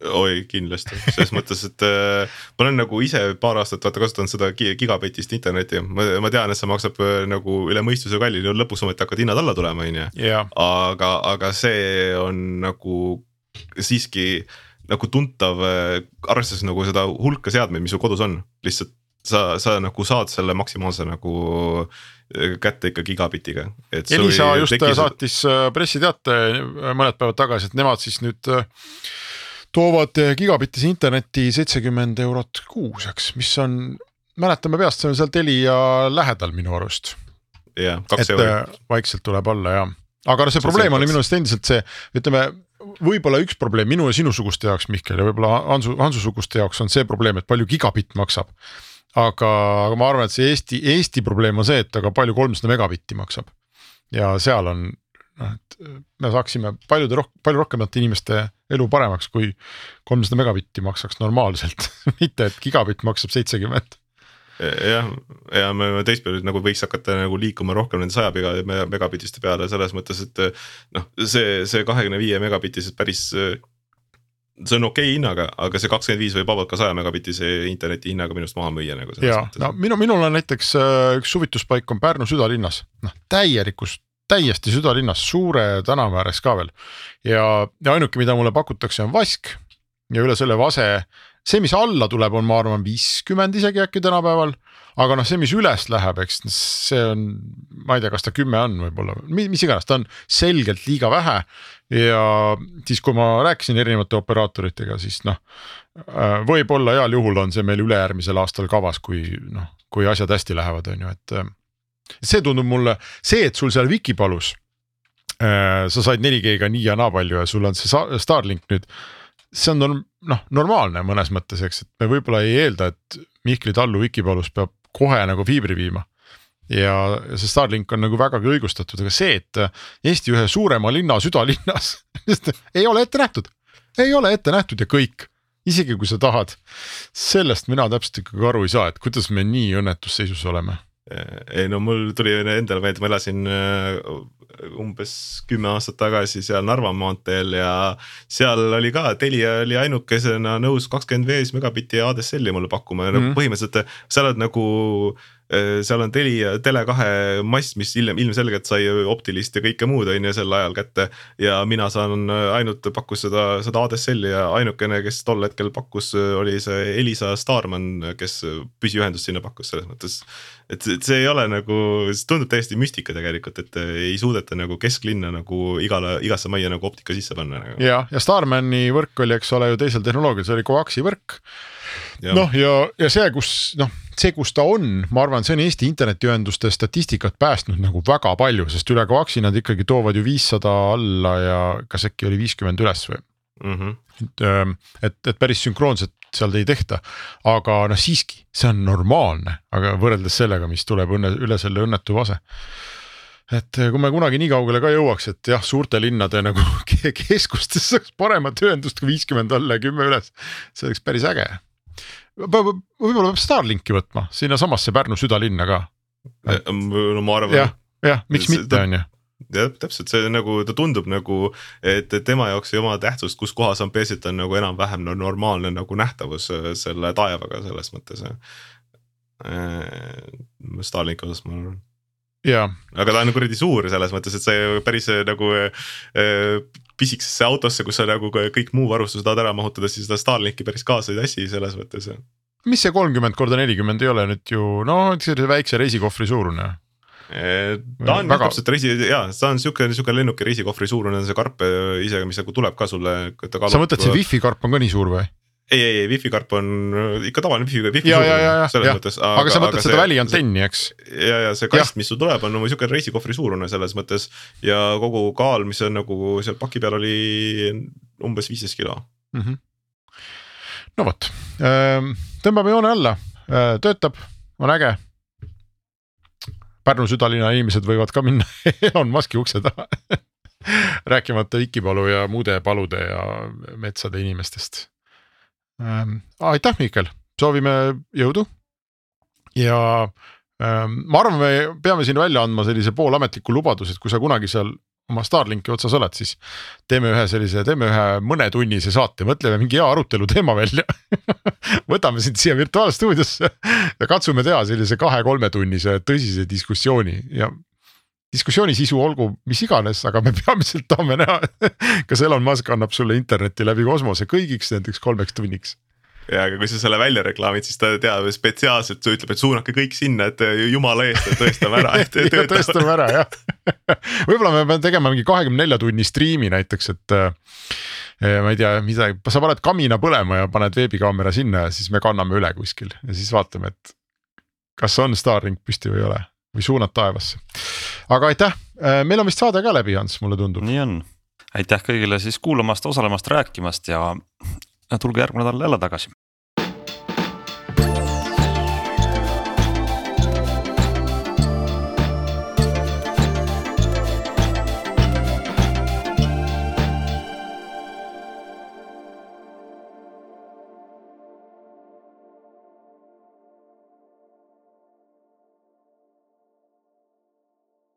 Oi, kindlasti, selles mõttes, et äh, ma olen nagu ise paar aastat vaata kasutanud seda gigabitist internetti, ma, ma tean, et see maksab äh, nagu üle mõistuse kalli, lõpuks ometi hakkavad hinnad alla tulema, on ju. aga, aga see on nagu siiski nagu tuntav, äh, arvestades nagu seda hulka seadmeid, mis sul kodus on, lihtsalt sa, sa nagu saad selle maksimaalse nagu äh, kätte ikka gigabitiga. Elisa just tekkis... saatis äh, pressiteate mõned päevad tagasi, et nemad siis nüüd toovad gigabitis internetti seitsekümmend eurot kuus, eks, mis on, mäletame peast, see on seal Telia lähedal minu arust. jah, kaks eurot. vaikselt tuleb alla ja, aga no see, see probleem oli minu arust endiselt see, ütleme võib-olla üks probleem minu ja sinusuguste jaoks, Mihkel ja võib-olla Hansu, Hansu-suguste jaoks on see probleem, et palju gigabitt maksab. aga, aga ma arvan, et see Eesti, Eesti probleem on see, et aga palju kolmsada megabitti maksab. ja seal on noh, et me saaksime paljude rohkem, palju rohkemate inimeste elu paremaks, kui kolmsada megabitti maksaks normaalselt <laughs> mitte et gigabitt maksab seitsekümmend jah, ja me teistpidi nagu võiks hakata nagu liikuma rohkem nende saja megabitiste peale selles mõttes, et noh, see, see kahekümne viie megabitised päris see on okei okay hinnaga, aga see kakskümmend viis võib vabalt ka saja megabitise interneti hinnaga minu arust maha müüa nagu. ja no minu, minul on näiteks äh, üks suvituspaik on Pärnu südalinnas, noh täielikus, täiesti südalinnas, suure tänava ääres ka veel. ja, ja ainuke, mida mulle pakutakse, on vask ja üle selle vase see, mis alla tuleb, on, ma arvan, viiskümmend isegi äkki tänapäeval. aga noh, see, mis üles läheb, eks see on, ma ei tea, kas ta kümme on võib-olla, mis iganes, ta on selgelt liiga vähe. ja siis, kui ma rääkisin erinevate operaatoritega, siis noh, äh, võib-olla heal juhul on see meil ülejärgmisel aastal kavas, kui noh, kui asjad hästi lähevad, on ju, et. Äh, see tundub mulle, see, et sul seal Vikipalus äh, sa said 4G-ga nii ja naa palju ja sul on see Starlink nüüd see on norm- noh normaalne mõnes mõttes, eks, et me võib-olla ei eelda, et Mihkli tallu Vikipalus peab kohe nagu fiibri viima. ja see Starlink on nagu vägagi õigustatud, aga see, et Eesti ühe suurema linna südalinnas <laughs> ei ole ette nähtud, ei ole ette nähtud ja kõik isegi kui sa tahad, sellest mina täpselt ikkagi aru ei saa, et kuidas me nii õnnetus seisus oleme ei no mul tuli endale meelde, ma elasin umbes kümme aastat tagasi seal Narva maanteel ja seal oli ka, Telia oli ainukesena nõus kakskümmend viis megabitti ADSL-i mulle pakkuma ja mm -hmm. no põhimõtteliselt sa oled nagu Äh, seal on Telia, Tele2 mass, mis hiljem ilmselgelt sai optilist ja kõike muud on ju sel ajal kätte. ja mina saan ainult pakkus seda, seda ADSL-i ja ainukene, kes tol hetkel pakkus, oli see Elisa Starman, kes püsiühendust sinna pakkus selles mõttes. et, see ei ole nagu, see tundub täiesti müstika tegelikult, et ei suudeta nagu kesklinna nagu igale, igasse majja nagu optika sisse panna nagu.. ja, ja Starmani võrk oli, eks ole ju teisel tehnoloogial, see oli coaxi võrk. Noh, ja, ja see, kus noh, see, kus ta on, ma arvan, see on Eesti internetiühenduste statistikat päästnud nagu väga palju, sest üle koaksi nad ikkagi toovad ju viissada alla ja kas äkki oli viiskümmend üles või? Mm. -hmm. et, ähm, et, et päris sünkroonset seal ei tehta, aga noh, siiski see on normaalne, aga võrreldes sellega, mis tuleb õnne üle selle õnnetu vase et kui me kunagi nii kaugele ka jõuaks, et jah, suurte linnade nagu <laughs> keskustes saaks paremat ühendust kui viiskümmend alla ja kümme üles, see oleks päris äge võib-olla peab Starlinki võtma sinnasamasse Pärnu südalinna ka. no ma arvan. jah, jah, miks mitte, on ju jah, täpselt, see nagu, ta tundub nagu, et tema jaoks ei oma tähtsust, kus kohas on, ta on nagu enam-vähem normaalne nagu nähtavus äh, selle taevaga selles mõttes. Äh, Starlinki osas ma arvan. Aga ta on kuradi suur selles mõttes, et see päris nagu äh, pisikesesse autosse, kus sa nagu kõik muu varustuse tahad ära mahutada, siis seda Starlinki päris kaasa ei tassi selles mõttes. mis see kolmkümmend korda nelikümmend ei ole nüüd ju noh, sellise väikse reisikohvri suurune ta on väga... täpselt reisi ja ta on siuke, siuke lennuki reisikohvri suurune on see karp ise, mis nagu tuleb ka sulle. sa mõtled, see wifi karp on ka nii suur või? Ei, ei, ei wifi karp on äh, ikka tavaline wifi, wifi ja, ja, ja, selles ja. mõttes. aga sa mõtled seda väliantenni, eks? ja, ja see kast, mis sul tuleb, on siuke reisikohvri suurune selles mõttes ja kogu kaal, mis on nagu seal paki peal oli umbes viisteist kilo mm. -hmm. no vot, ehm, tõmbame joone alla, äh, töötab, on äge. Pärnu südalinna inimesed võivad ka minna <laughs> Elon Musk'i ukse taha <laughs> rääkimata Vikipalu ja muude palude ja metsade inimestest ähm,. aitäh, Mihkel, soovime jõudu. ja ähm, ma arvan, me peame siin välja andma sellise poolametliku lubaduse, et kui sa kunagi seal oma Starlinki otsas oled, siis teeme ühe sellise, teeme ühe mõnetunnise saate, mõtleme mingi hea arutelu teema välja <laughs> võtame sind siia virtuaalstuudiosse ja katsume teha sellise kahe-kolmetunnise tõsise diskussiooni ja diskussiooni sisu olgu mis iganes, aga me <laughs> peamiselt tahame näha, kas Elon Musk annab sulle internetti läbi kosmose kõigiks nendeks kolmeks tunniks. Ja aga kui sa selle välja reklaamid, siis ta teab spetsiaalselt, ütleb, et suunake kõik sinna, et jumala eest, tõestame ära <laughs> ja tõestame ära jah. <laughs> Võib-olla me peame tegema mingi kahekümne nelja tunni striimi näiteks, et äh, ma ei tea, midagi, sa paned kamina põlema ja paned veebikaamera sinna ja siis me kanname üle kuskil ja siis vaatame, et kas on Starlink püsti või ei ole või suunad taevasse. aga aitäh, äh, meil on vist saade ka läbi, Ants, mulle tundub. nii on, aitäh kõigile siis kuulamast, osalemast, rääkimast ja tulge järgmine nädal jälle tagasi.